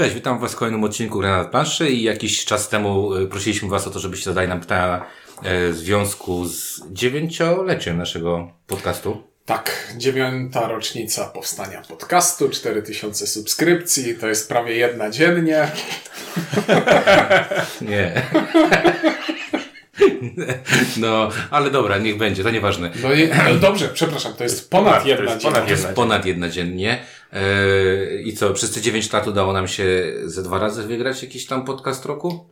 Cześć, witam Was w kolejnym odcinku Gra na planszy i jakiś czas temu y, prosiliśmy Was o to, żebyście zadali nam pytania e, w związku z dziewięcioleciem naszego podcastu. Tak, dziewiąta rocznica powstania podcastu, 4000 subskrypcji, to jest prawie jedna dziennie. Nie. No, ale dobra, niech będzie, to nieważne. No, i, no dobrze, przepraszam, to jest ponad ponad- to jedna jest dziennie. To jest ponad jedna dziennie. E, I co, przez te 9 lat udało nam się ze dwa razy wygrać jakiś tam podcast roku?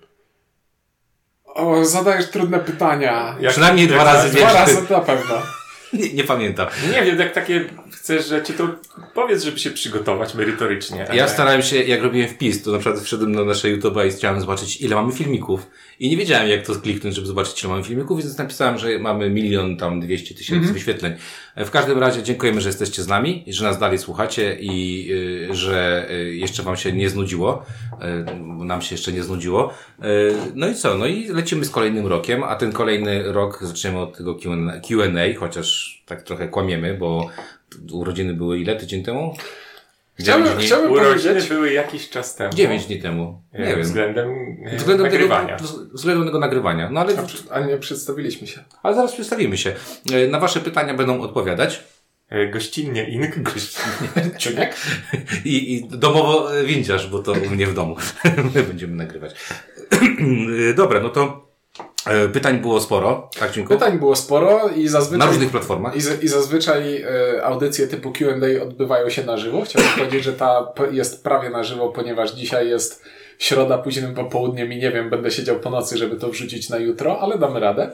O, zadajesz trudne pytania. Jak- Przynajmniej dwa jak- razy Dwa razy na pewno. Nie, nie pamiętam. Nie wiem, jak takie chcesz rzeczy, to powiedz, żeby się przygotować merytorycznie. Ja Ale- starałem się, jak robiłem wpis, to na przykład wszedłem na nasze YouTube i chciałem zobaczyć, ile mamy filmików. I nie wiedziałem, jak to kliknąć, żeby zobaczyć, ile mamy filmików, więc napisałem, że mamy milion tam dwieście tysięcy wyświetleń. W każdym razie dziękujemy, że jesteście z nami, że nas dalej słuchacie i y, że y, jeszcze wam się nie znudziło. Y, nam się jeszcze nie znudziło. No i co? No i lecimy z kolejnym rokiem, a ten kolejny rok zaczniemy od tego Q&A chociaż tak trochę kłamiemy, bo urodziny były ile tydzień temu? Chciałbym, Dziewięć dni? chciałbym Urodziny powiedzieć, były jakiś czas temu. 9 dni temu. E, Nie wiem. Względem, e, Względem nagrywania. tego, względem tego nagrywania. No ale, a, nie przedstawiliśmy się. ale zaraz przedstawimy się. E, Na wasze pytania będą odpowiadać. Gościnnie ink. Ciuniek? I, i domowo windziarz, bo to u mnie w domu. My będziemy nagrywać. Dobra, no to pytań było sporo. Tak, Ciunku? Pytań było sporo i zazwyczaj... Na różnych platformach. I, z, I zazwyczaj e, audycje typu Q&A odbywają się na żywo. Chciałbym powiedzieć, że ta jest prawie na żywo, ponieważ dzisiaj jest środa późnym popołudniem i nie wiem, będę siedział po nocy, żeby to wrzucić na jutro, ale damy radę.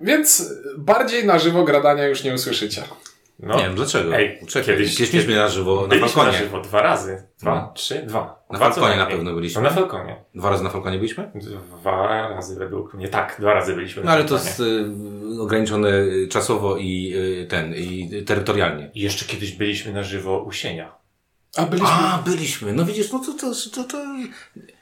Więc bardziej na żywo gradania już nie usłyszycie. No. Nie wiem, dlaczego? Ej, Czekaj, kiedyś- kiedyś mieliśmy na żywo na Byliśmy Falconie. na żywo dwa razy. Dwa, No. trzy, dwa. Na dwa co Falconie na najmniej. pewno byliśmy. No na Falconie. Dwa razy na Falconie byliśmy? Dwa razy według mnie. Tak, dwa razy byliśmy No na ale to Falconie. jest y, ograniczone y, czasowo i y, ten, i terytorialnie. I jeszcze kiedyś byliśmy na żywo u Sienia. A byliśmy... A, byliśmy. No widzisz, no to, to, to, to...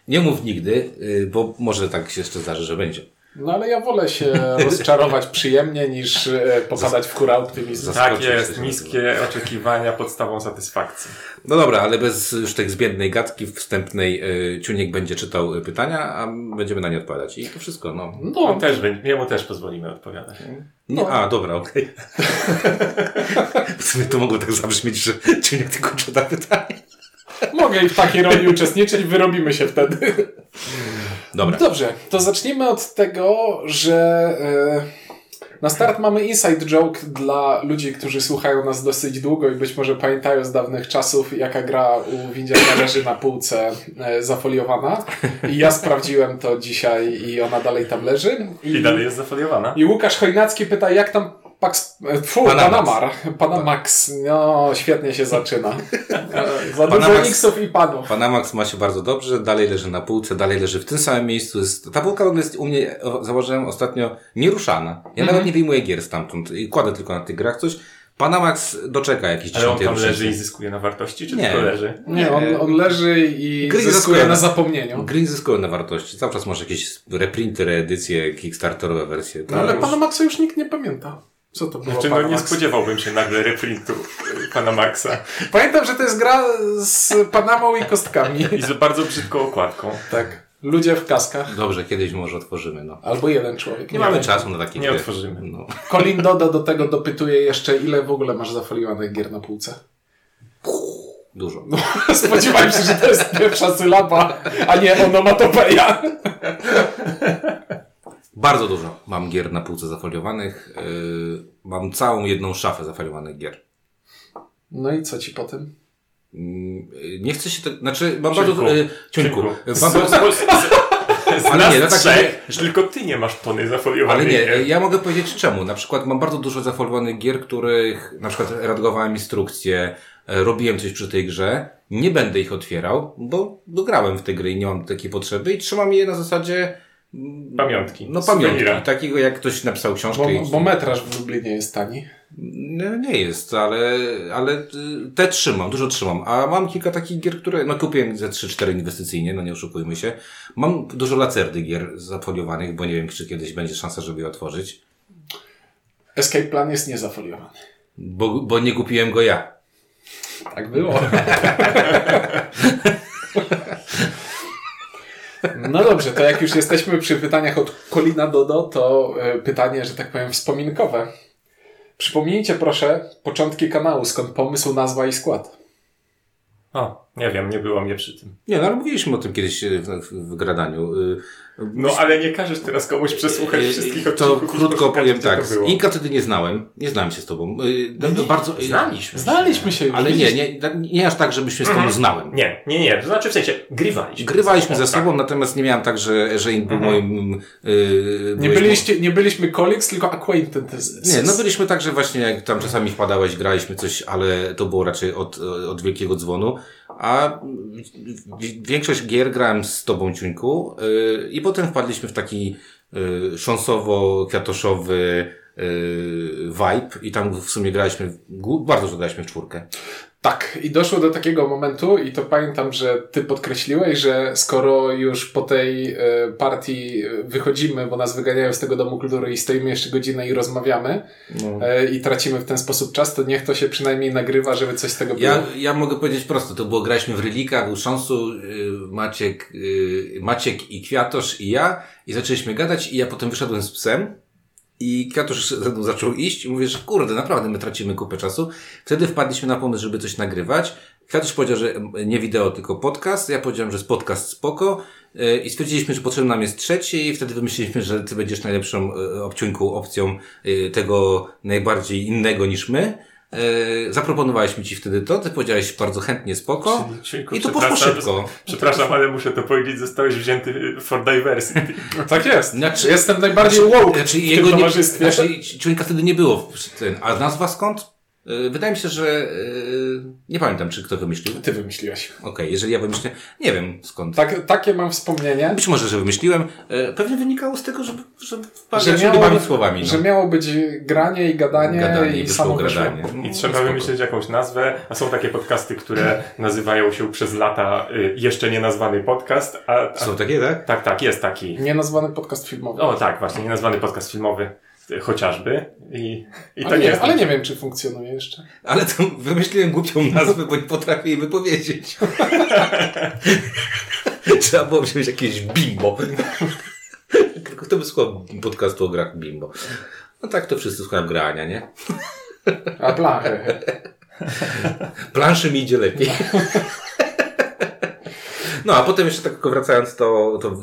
Nie mów nigdy, y, bo może tak się jeszcze zdarzy, że będzie. No ale ja wolę się rozczarować przyjemnie niż e, popadać w kurę optymizmu. Tak jest, niskie oczekiwania podstawą satysfakcji. No dobra, ale bez już tak zbiednej gadki wstępnej y, Ciuniek będzie czytał y, pytania, a będziemy na nie odpowiadać. I to wszystko, no. On No, też, będzie- jemu też pozwolimy odpowiadać. Nie, a, dobra, okej. w sumie to mogło tak zabrzmieć, że Ciuniek tylko czyta pytania. mogę i w takiej roli uczestniczyć, wyrobimy się wtedy. Dobra. Dobrze, to zacznijmy od tego, że e, na start mamy inside joke dla ludzi, którzy słuchają nas dosyć długo i być może pamiętają z dawnych czasów, jaka gra u windziarza leży na półce e, zafoliowana. I ja sprawdziłem to dzisiaj i ona dalej tam leży. I dalej jest zafoliowana. I Łukasz Chojnacki pyta, jak tam Pax, fu, Panamax. Panamar, Panamax, no świetnie się zaczyna. Za dużo Panamax. I panów. Panamax ma się bardzo dobrze, dalej leży na półce, dalej leży w tym samym miejscu. Jest, ta półka jest u mnie, o, zauważyłem ostatnio, nieruszana. Ja Mhm. nawet nie wyjmuję gier stamtąd i kładę tylko na tych grach coś. Panamax doczeka jakiś Ale on tam leży i zyskuje na wartości, czy Nie. tylko leży? Nie, on, on leży i Gry zyskuje zyskują. na zapomnieniu. Gry nie zyskują na wartości. Cały czas masz jakieś reprinty, reedycje, kickstarterowe wersje. No ale już- Panamaxa już nikt nie pamięta. Co to było Znaczy, no nie Panamax? spodziewałbym się nagle reprintu y, pana Maxa. Pamiętam, że to jest gra z Panamą i kostkami. I z bardzo brzydką okładką. tak. Ludzie w kaskach. Dobrze, kiedyś może otworzymy, no. Albo jeden człowiek. Nie mamy wiem. czasu na takie Nie gry. otworzymy. No. Colin Dodo do tego dopytuje jeszcze, ile w ogóle masz zafoliowanych gier na półce. Dużo. Spodziewałem się, że to jest pierwsza sylaba, a nie onomatopeja. Bardzo dużo mam gier na półce zafoliowanych. Yy, mam całą jedną szafę zafoliowanych gier. No i co ci po tym? Yy, Nie chcę się tak, znaczy mam Ciunku. bardzo... Yy, ciunku. Z, Mam bardzo, z, Ale nas nie, no tak trzech, że tylko ty nie masz pony zafoliowanej. ale nie, gier. ja mogę powiedzieć czemu. Na przykład mam bardzo dużo zafoliowanych gier, których na przykład redagowałem instrukcje, e, robiłem coś przy tej grze. Nie będę ich otwierał, bo dograłem w te gry i nie mam takiej potrzeby i trzymam je na zasadzie Pamiątki. no pamiątki. Suwenira. Takiego jak ktoś napisał książkę Bo, i... bo metraż w Lublinie jest tani. Nie, nie jest, ale, ale y, te trzymam, dużo trzymam. A mam kilka takich gier, które, no kupiłem ze 3-4 inwestycyjnie, no nie oszukujmy się. Mam dużo lacerdy gier zafoliowanych, bo nie wiem, czy kiedyś będzie szansa, żeby je otworzyć. Escape Plan jest niezafoliowany. Bo, bo nie kupiłem go ja. Tak było. No dobrze, to jak już jesteśmy przy pytaniach od Kolina Dodo, to e, pytanie, że tak powiem, wspominkowe. Przypomnijcie proszę początki kanału, skąd pomysł, nazwa i skład. O, nie wiem, nie było mnie przy tym. Nie, no ale mówiliśmy o tym kiedyś e, w, w, w gradaniu. Y, No ale nie każesz teraz komuś przesłuchać y, wszystkich To odcinków. i krótko powiem tak. To. Inka wtedy nie znałem. Nie znałem się z tobą. Y, no, to bardzo, Znaliśmy. Znaliśmy się. Ale nie, nie, nie aż tak, żebyśmy z tobą znałem. Nie, nie, nie. To znaczy w sensie, grywaliśmy. Grywaliśmy ze Tak. sobą, natomiast nie miałem tak, że, że Ink był moim... Yy, Nie, byliście, nie byliśmy colleagues, tylko acquaintances. Nie, no byliśmy tak, że właśnie jak tam czasami wpadałeś, graliśmy coś, ale to było raczej od, od wielkiego dzwonu. A większość gier grałem z tobą, Ciuńku, yy, i potem wpadliśmy w taki yy, szonsowo-kwiatoszowy vibe i tam w sumie graliśmy, bardzo dużo graliśmy w czwórkę. Tak, i doszło do takiego momentu, i to pamiętam, że ty podkreśliłeś, że skoro już po tej e, partii wychodzimy, bo nas wyganiają z tego domu kultury i stoimy jeszcze godzinę i rozmawiamy No. e, i tracimy w ten sposób czas, to niech to się przynajmniej nagrywa, żeby coś z tego było. Ja, ja mogę powiedzieć prosto, to było, graliśmy w Relika, był Szansu, yy, Maciek, Maciek i Kwiatosz i ja i zaczęliśmy gadać i ja potem wyszedłem z psem i Kwiatosz ze mną zaczął iść i mówię, że kurde, naprawdę my tracimy kupę czasu. Wtedy wpadliśmy na pomysł, żeby coś nagrywać. Kwiatosz powiedział, że nie wideo, tylko podcast. Ja powiedziałem, że jest podcast spoko. Yy, I stwierdziliśmy, że potrzebny nam jest trzeci i wtedy wymyśliliśmy, że ty będziesz najlepszą yy, obciąńką, opcją yy, tego najbardziej innego niż my. Yy, zaproponowaliśmy ci wtedy to, ty powiedziałeś bardzo chętnie spoko i to poszło szybko. Przepraszam, ale muszę to powiedzieć, zostałeś wzięty for diversity. Tak jest. Znaczy- Jestem najbardziej woke Znaczy, w jego tym nie, znaczy, człowieka wtedy nie było. w- Ten, a nazwa skąd? Yy, Wydaje mi się, że yy, nie pamiętam, czy kto wymyślił. Ty wymyśliłeś. Okej, jeżeli ja wymyśliłem, nie wiem skąd. Tak, takie mam wspomnienie. Być może, że wymyśliłem. Yy, Pewnie wynikało z tego, że, że, Że że miało, słowami. No. że miało być granie i gadanie, Gadanie i i samo. I trzeba Spoko. wymyślić jakąś nazwę, a są takie podcasty, które nazywają się przez lata y, jeszcze nie nazwany podcast, a, a Są takie, tak? tak, tak, jest taki. Nienazwany podcast filmowy. O tak, właśnie, nie nazwany podcast filmowy chociażby i, i to ale, nie nie, jest ale nie wiem, czy funkcjonuje jeszcze. Ale to wymyśliłem głupią nazwę, bo nie potrafię jej wypowiedzieć. Trzeba było wziąć jakieś bimbo. Kto by słuchał podcastu o grach bimbo? No tak to wszyscy słuchają grania, nie? A blachy. Planszy mi idzie lepiej. No, a potem jeszcze tak wracając, to, to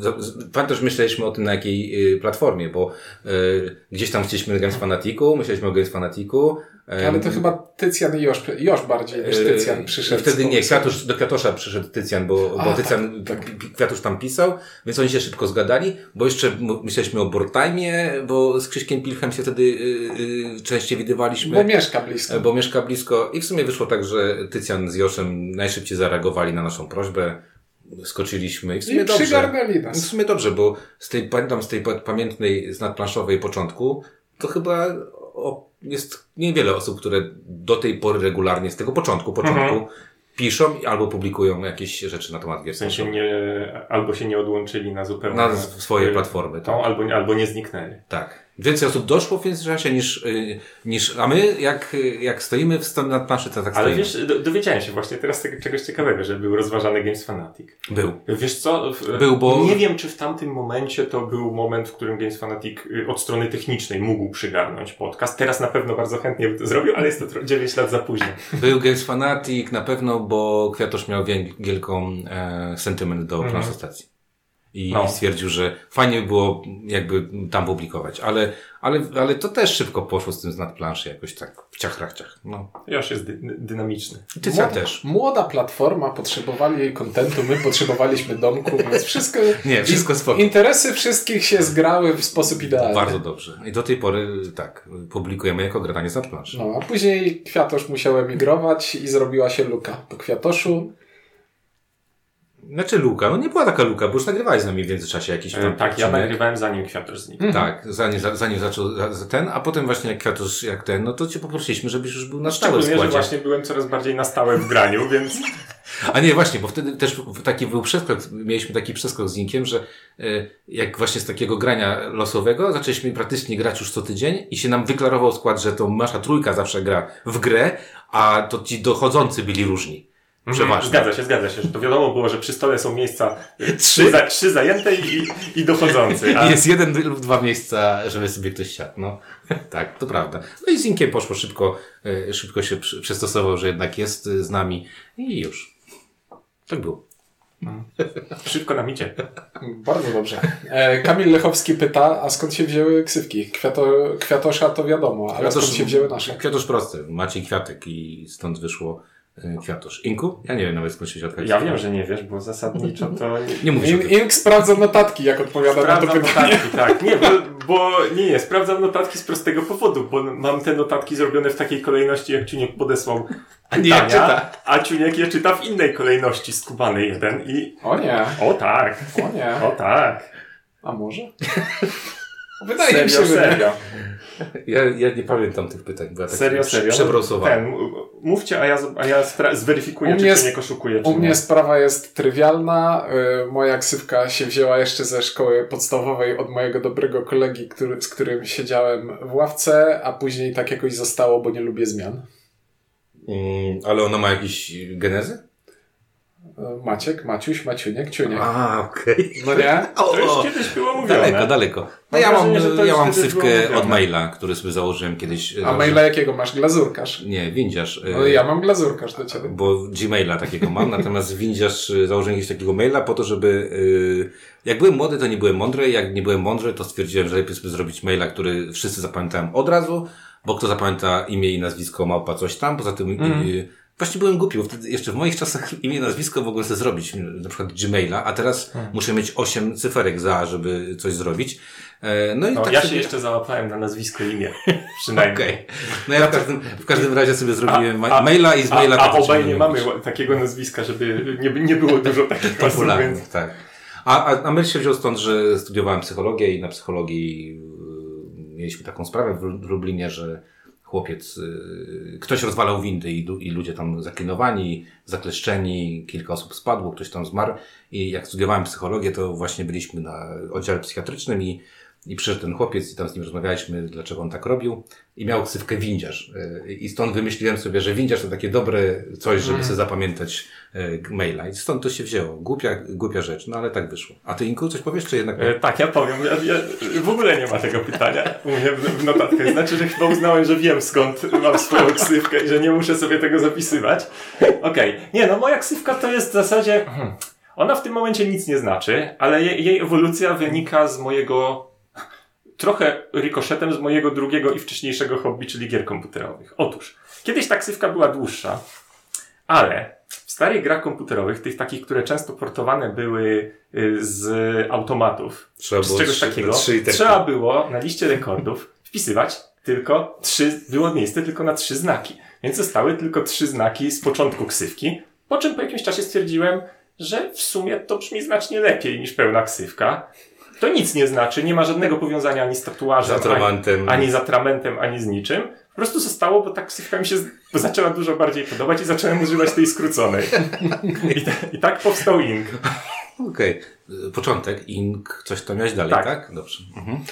pamiętasz, myśleliśmy o tym na jakiej y, platformie, bo y, gdzieś tam chcieliśmy Games Fanaticu, myśleliśmy o Games Fanaticu. y, Ale to chyba Tycjan i Josz, Josz bardziej niż Tycjan przyszedł. Wtedy nie. Kwiatusz, do Kwiatosza przyszedł Tycjan, bo, bo A, Tycjan, tak, pi- Kwiatusz tam pisał, więc oni się szybko zgadali, bo jeszcze myśleliśmy o Bortajmie, bo z Krzyśkiem Pilchem się wtedy y, y, częściej widywaliśmy. Bo mieszka blisko. Bo mieszka blisko i w sumie wyszło tak, że Tycjan z Joszem najszybciej zareagowali na naszą prośbę. Skoczyliśmy i w sumie I dobrze. przygarnęli W nas. sumie dobrze, bo z tej, pamiętam z tej pa- pamiętnej, z nadplanszowej początku, to chyba o, jest niewiele osób, które do tej pory regularnie z tego początku, początku piszą i albo publikują jakieś rzeczy na temat gier. W sensie nie, albo się nie odłączyli na zupełnie Na swoje platformy. Tak. albo, nie- albo nie zniknęli. tak. Więcej osób doszło w międzyczasie niż, y, niż, a my jak, jak stoimy w stanie nad planszy, to tak Ale stoimy. wiesz, do, dowiedziałem się właśnie teraz tego, czegoś ciekawego, że był rozważany Games Fanatic. Był. Wiesz co? W, Był, bo- Nie wiem, czy w tamtym momencie to był moment, w którym Games Fanatic y, od strony technicznej mógł przygarnąć podcast. Teraz na pewno bardzo chętnie by to zrobił, ale jest to tro- 9 lat za późno. Był Games Fanatic na pewno, bo Kwiatosz miał wiel- wielką e, sentyment do Mhm. planszostacji. I No. stwierdził, że fajnie by było jakby tam publikować, ale, ale, ale to też szybko poszło z tym z nadplanszy jakoś tak w ciachrachciach. No. Josz jest dy, dynamiczny. Tycjan Młoda- też. Młoda platforma, potrzebowali jej kontentu, my potrzebowaliśmy domku, więc wszystko... Nie, wszystko spoko. Interesy wszystkich się zgrały w sposób idealny. Bardzo dobrze. I do tej pory tak, publikujemy jako gradanie z nadplanszy. No, a później Kwiatosz musiał emigrować i zrobiła się luka. Po Kwiatoszu Znaczy luka, no nie była taka luka, bo już nagrywałeś z nami w międzyczasie jakiś E, tam tak, ja odcinek. nagrywałem zanim Kwiatosz znikł. Tak, zanim, zanim zaczął za- ten, a potem właśnie jak Kwiatusz jak ten, no to cię poprosiliśmy, żebyś już był na stałe w Szczególnie, że składzie. właśnie byłem coraz bardziej na stałe w graniu, więc A nie, właśnie, bo wtedy też taki był przeskok, mieliśmy taki przeskok z Inkiem, że e, jak właśnie z takiego grania losowego zaczęliśmy praktycznie grać już co tydzień i się nam wyklarował skład, że to nasza trójka zawsze gra w grę, a to ci dochodzący byli różni. Przeważnie. Zgadza się, zgadza się, że to wiadomo było, że przy stole są miejsca y, Trzy. trzy, za, trzy zajęte i, i dochodzący. A, I jest jeden lub dwa miejsca, żeby sobie ktoś siadł. No, tak, to prawda. No i z Inkiem poszło szybko, e, szybko się przy- przystosował, że jednak jest e, z nami i już. Tak było. Szybko nam idzie. Bardzo dobrze. E, Kamil Lechowski pyta, a skąd się wzięły ksywki? Kwiato, kwiatosza to wiadomo, ale skąd się wzięły nasze? Kwiatusz prosty. Maciej Kwiatek i stąd wyszło e, Kwiatusz. Inku? Ja nie wiem nawet skąd się wziął Ja wiem, że nie wiesz, bo zasadniczo to... Nie mówisz In. Ink sprawdza notatki, jak odpowiada na to Sprawdzam pytanie. notatki, tak. Nie, bo, bo nie, nie, sprawdzam notatki z prostego powodu, bo mam te notatki zrobione w takiej kolejności, jak Ciuniek podesłał A nie, pytania, czyta. a Ciuniek je czyta w innej kolejności, skubany jeden i... O nie, O tak, o nie. o tak. A może? Wydaje mi się, Serio, nie. serio. Ja, ja nie pamiętam tych pytań, bo ja tak Serio, serio. przebrosowałem. Ten, mówcie, a ja, a ja zweryfikuję, U czy mnie Ciuniek jest- oszukuje, czy U nie. mnie sprawa jest trywialna. Y, Moja ksywka się wzięła jeszcze ze szkoły podstawowej od mojego dobrego kolegi, który, z którym siedziałem w ławce, a później tak jakoś zostało, bo nie lubię zmian. Mm, ale ona ma jakieś genezę? Y, Maciek, Maciuś, Maciuniek, Ciuniek. A, okej. No nie? O, To już o. kiedyś było mówione. Daleko, daleko. No Mam ja mam, wrażenie, ja mam ksywkę od maila, który sobie założyłem kiedyś. A założyłem- maila jakiego masz? Glazurkarz. Nie, windziarz. e, No ja mam glazurkarz do ciebie. Bo Gmaila takiego mam, natomiast windziarz e, założyłem jakiegoś takiego maila po to, żeby e, jak byłem młody, to nie byłem mądry, jak nie byłem mądry, to stwierdziłem, że lepiej sobie zrobić maila, który wszyscy zapamiętałem od razu, bo kto zapamięta imię i nazwisko małpa coś tam, poza tym Mhm. E, Właśnie byłem głupi, bo wtedy jeszcze w moich czasach imię i nazwisko mogłem sobie zrobić, na przykład Gmaila, a teraz Hmm. muszę mieć 8 cyferek za, żeby coś zrobić. E, No i No, tak ja sobie... się jeszcze załapałem na nazwisko i imię. Przynajmniej. Okej. No ja w każdym, w każdym razie sobie zrobiłem ma- a- maila i z maila... A, a obaj nie mamy robić. takiego nazwiska, żeby nie, nie było dużo takich Popularnych, więc... tak. A, a, a myl się wziął stąd, że studiowałem psychologię i na psychologii y, mieliśmy taką sprawę w Lublinie, że chłopiec, y, ktoś rozwalał windy i, i ludzie tam zaklinowani, zakleszczeni, kilka osób spadło, ktoś tam zmarł. I jak studiowałem psychologię, to właśnie byliśmy na oddziale psychiatrycznym i i przyszedł ten chłopiec i tam z nim rozmawialiśmy, dlaczego on tak robił. I miał ksywkę windziarz. Y, I stąd wymyśliłem sobie, że windziarz to takie dobre coś, żeby sobie zapamiętać y, maila. I stąd to się wzięło. Głupia, głupia rzecz, no ale tak wyszło. A ty Inku coś powiesz, czy jednak... E, tak, ja powiem. Ja, ja, w ogóle nie ma tego pytania u mnie w, notatkach. Znaczy, że chyba uznałem, że wiem skąd mam swoją ksywkę i że nie muszę sobie tego zapisywać. Okej. Nie, no moja ksywka to jest w zasadzie... hmm, Ona w tym momencie nic nie znaczy, ale jej, jej ewolucja wynika z mojego... Trochę rikoszetem z mojego drugiego i wcześniejszego hobby, czyli gier komputerowych. Otóż, kiedyś ta ksywka była dłuższa, ale w starych grach komputerowych, tych takich, które często portowane były y, z automatów, Trzeba z czegoś trzy- takiego, trzeba było na liście rekordów wpisywać tylko trzy, było miejsce tylko na trzy znaki. Więc zostały tylko trzy znaki z początku ksywki, po czym po jakimś czasie stwierdziłem, że w sumie to brzmi znacznie lepiej niż pełna ksywka. To nic nie znaczy, nie ma żadnego powiązania ani z tatuażem. Ani, ani z atramentem, ani z niczym. Po prostu zostało, bo ta ksywka mi się zaczęła dużo bardziej podobać i zacząłem używać tej skróconej. I, ta, i tak powstał Ink. Okej. Y, Początek, Ink, coś tam miałeś dalej, Tak. tak? Dobrze. Mhm.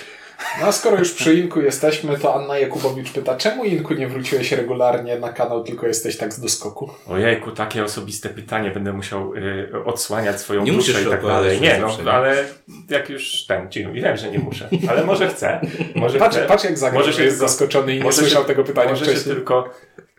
No a skoro już przy Inku jesteśmy, to Anna Jakubowicz pyta, czemu Inku nie wróciłeś regularnie na kanał, tylko jesteś tak z doskoku? Ojejku, takie osobiste pytanie, będę musiał y, odsłaniać swoją Nie duszę i tak dalej. Nie, no, ale jak już ten, ci wiem, że nie muszę, ale może chcę. Może Patrz, chcę. patrz jak zagrał, Może że się jest zaskoczony i nie słyszał się- tego pytania Może się wcześniej. tylko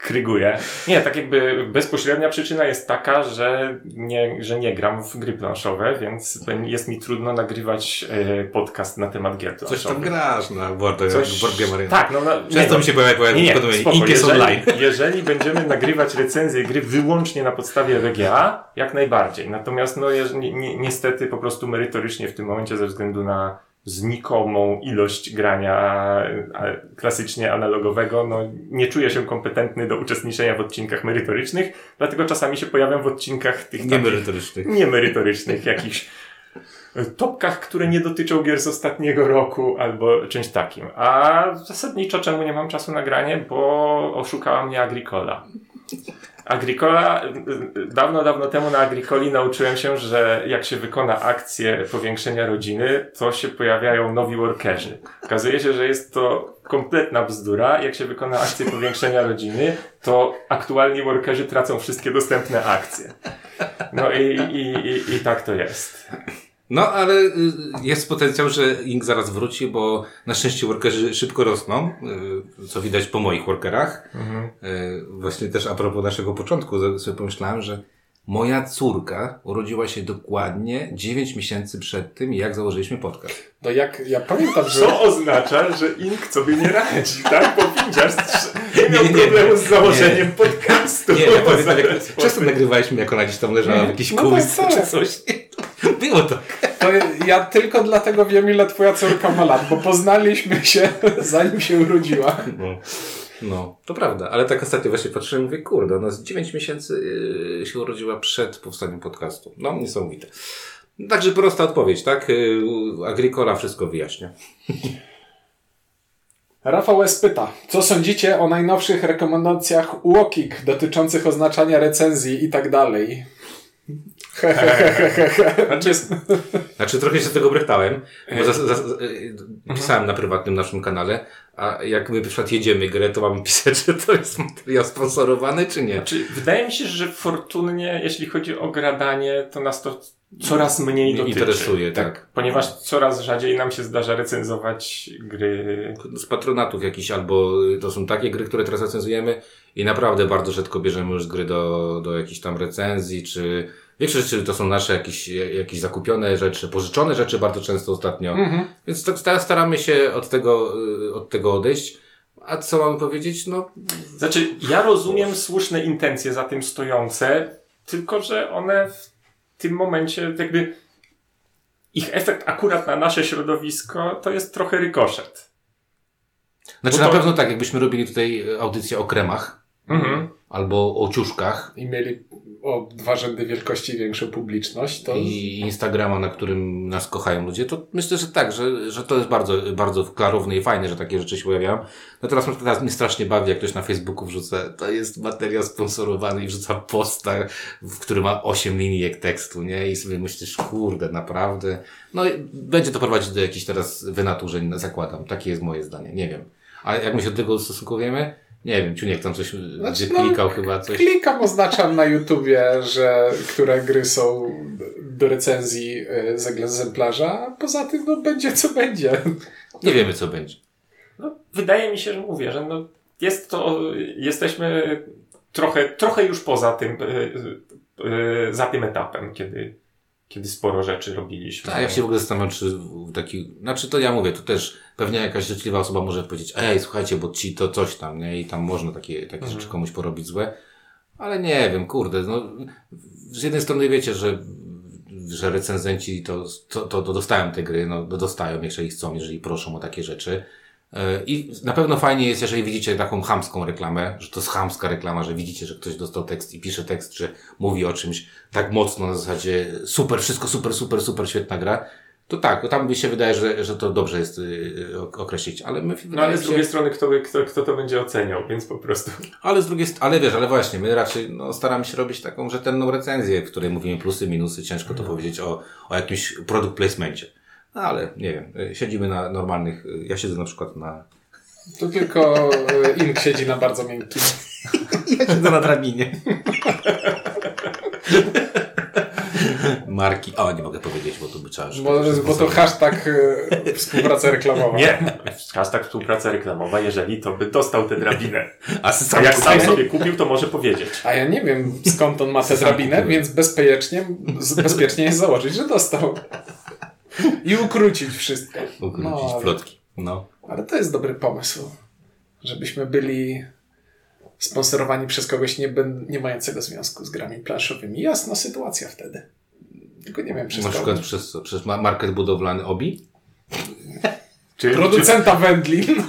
kryguje. Nie, tak jakby bezpośrednia przyczyna jest taka, że nie, że nie gram w gry planszowe, więc jest mi trudno nagrywać e, podcast na temat gier planszowych. Coś tam grasz na board, Coś- Arena. Tak, no, no Często nie, mi się pojawia, nie, nie, powiadomienie, spoko. Jeżeli, online. jeżeli będziemy nagrywać recenzję gry wyłącznie na podstawie WGA, jak najbardziej. Natomiast no, ni, niestety po prostu merytorycznie w tym momencie ze względu na znikomą ilość grania klasycznie analogowego, no nie czuję się kompetentny do uczestniczenia w odcinkach merytorycznych, dlatego czasami się pojawiam w odcinkach tych Niemerytorycznych. niemerytorycznych, jakichś topkach, które nie dotyczą gier z ostatniego roku albo czymś takim. A zasadniczo czemu nie mam czasu na granie? Bo oszukała mnie Agricola. Agricola, dawno, dawno temu na Agricoli nauczyłem się, że jak się wykona akcję powiększenia rodziny, to się pojawiają nowi workerzy. Okazuje się, że jest to kompletna bzdura. Jak się wykona akcję powiększenia rodziny, to aktualni workerzy tracą wszystkie dostępne akcje. No i, i, i, i tak to jest. No, ale y, jest potencjał, że Ink zaraz wróci, bo na szczęście workerzy szybko rosną, y, co widać po moich workerach. Mhm. Y, Właśnie też a propos naszego początku, sobie pomyślałem, że moja córka urodziła się dokładnie 9 miesięcy przed tym, jak założyliśmy podcast. No jak, ja pamiętam, że... Co oznacza, że Ink sobie nie radzi, tak? Bo Windziarz nie miał Nie, nie, nie. problemu z założeniem Nie. podcastu. Nie, ja pamiętam, jak często nagrywaliśmy, jak ona gdzieś tam leżała w jakiejś No tak, kółce tak. czy coś. Było to. To ja tylko dlatego wiem, ile twoja córka ma lat, bo poznaliśmy się zanim się urodziła. No. No, to prawda, ale tak ostatnio właśnie patrzyłem i mówię, kurde, ona z 9 miesięcy yy, się urodziła przed powstaniem podcastu. No, niesamowite. Także prosta odpowiedź, tak? Yy, Agricola wszystko wyjaśnia. Rafał S. pyta, co sądzicie o najnowszych rekomendacjach UOKiK dotyczących oznaczania recenzji i tak dalej? Znaczy, Znaczy, trochę się z tego brechtałem, bo zas, zas, yy, pisałem na prywatnym naszym kanale, a jak my na przykład jedziemy grę, to mamy pisać, że to jest materiał sponsorowany, czy nie? Znaczy, wydaje mi się, że fortunnie, jeśli chodzi o gradanie, to nas to coraz mniej Nie dotyczy. interesuje, tak. Ponieważ coraz rzadziej nam się zdarza recenzować gry. z patronatów jakiś, albo to są takie gry, które teraz recenzujemy i naprawdę bardzo rzadko bierzemy już gry do, do jakichś tam recenzji, czy większość rzeczy to są nasze jakieś, jakieś zakupione rzeczy, pożyczone rzeczy bardzo często ostatnio. Więc tak sta- staramy się od tego, y, od tego odejść. A co mamy powiedzieć? No, Znaczy, ja rozumiem słuszne intencje za tym stojące, tylko że one w tym momencie jakby ich efekt akurat na nasze środowisko to jest trochę rykoszet. znaczy Bo na to- pewno tak, jakbyśmy robili tutaj audycję o kremach, Mhm. Albo o ciuszkach, I mieli o dwa rzędy wielkości większą publiczność, to i Instagrama, na którym nas kochają ludzie, to myślę, że tak, że, że to jest bardzo, bardzo klarowne i fajne, że takie rzeczy się pojawiają. Na przykład teraz mnie strasznie bawi, jak ktoś na Facebooku wrzuca, to jest materiał sponsorowany i wrzuca posta, w który ma 8 linijek tekstu, nie? I sobie myślisz, kurde, naprawdę. No i będzie to prowadzić do jakichś teraz wynaturzeń, zakładam. Takie jest moje zdanie, nie wiem. A jak my się do tego ustosunkujemy? Nie wiem, Ciuniek tam coś Znaczy, gdzie no, klikał chyba coś. klikam, oznaczam na YouTubie, że które gry są do recenzji y, z egzemplarza, a poza tym no będzie co będzie. Nie wiemy, co będzie. No, wydaje mi się, że mówię, że no, jest to, jesteśmy trochę, trochę już poza tym, y, y, za tym etapem, kiedy, kiedy sporo rzeczy robiliśmy. Tak, ja się w ogóle zastanawiam, czy taki, znaczy to ja mówię, to też pewnie jakaś życzliwa osoba może powiedzieć, ej, słuchajcie, bo ci to coś tam, nie, i tam można takie, takie rzeczy komuś porobić złe, ale nie wiem, kurde, no, z jednej strony wiecie, że, że recenzenci to, to, to, to dostają te gry, no, dostają, jeżeli chcą, jeżeli proszą o takie rzeczy, I na pewno fajnie jest, jeżeli widzicie taką chamską reklamę, że to jest chamska reklama, że widzicie, że ktoś dostał tekst i pisze tekst, czy mówi o czymś tak mocno na zasadzie super, wszystko super, super, super, świetna gra. To tak, tam mi się wydaje, że, że to dobrze jest y, ok- określić, ale my No ale z się, drugiej strony, kto, kto, kto to będzie oceniał, więc po prostu. ale z drugiej strony, ale wiesz, ale właśnie, my raczej no, staramy się robić taką rzetelną recenzję, w której mówimy plusy, minusy, ciężko to powiedzieć o, o jakimś product placemencie. No ale nie wiem, y, siedzimy na normalnych, y, ja siedzę na przykład na Tu tylko y, Ink siedzi na bardzo miękkim. Ja siedzę na drabinie. Marki. O, nie mogę powiedzieć, bo to by trzeba. Bo, bo to hashtag współpraca reklamowa. Nie! Hashtag współpraca reklamowa, jeżeli to by dostał tę drabinę. A A sam jak sam sobie kupił, to może powiedzieć. A ja nie wiem skąd on ma tę drabinę, więc bezpiecznie, bezpiecznie jest założyć, że dostał. I ukrócić wszystko. ukrócić No, ale- plotki. No. Ale to jest dobry pomysł. Żebyśmy byli sponsorowani przez kogoś nie, nie mającego związku z grami planszowymi. Jasna sytuacja wtedy. Tylko nie wiem przez Na kogo. przykład przez, co? przez ma- market budowlany Obi? Czy, Producenta wędlin.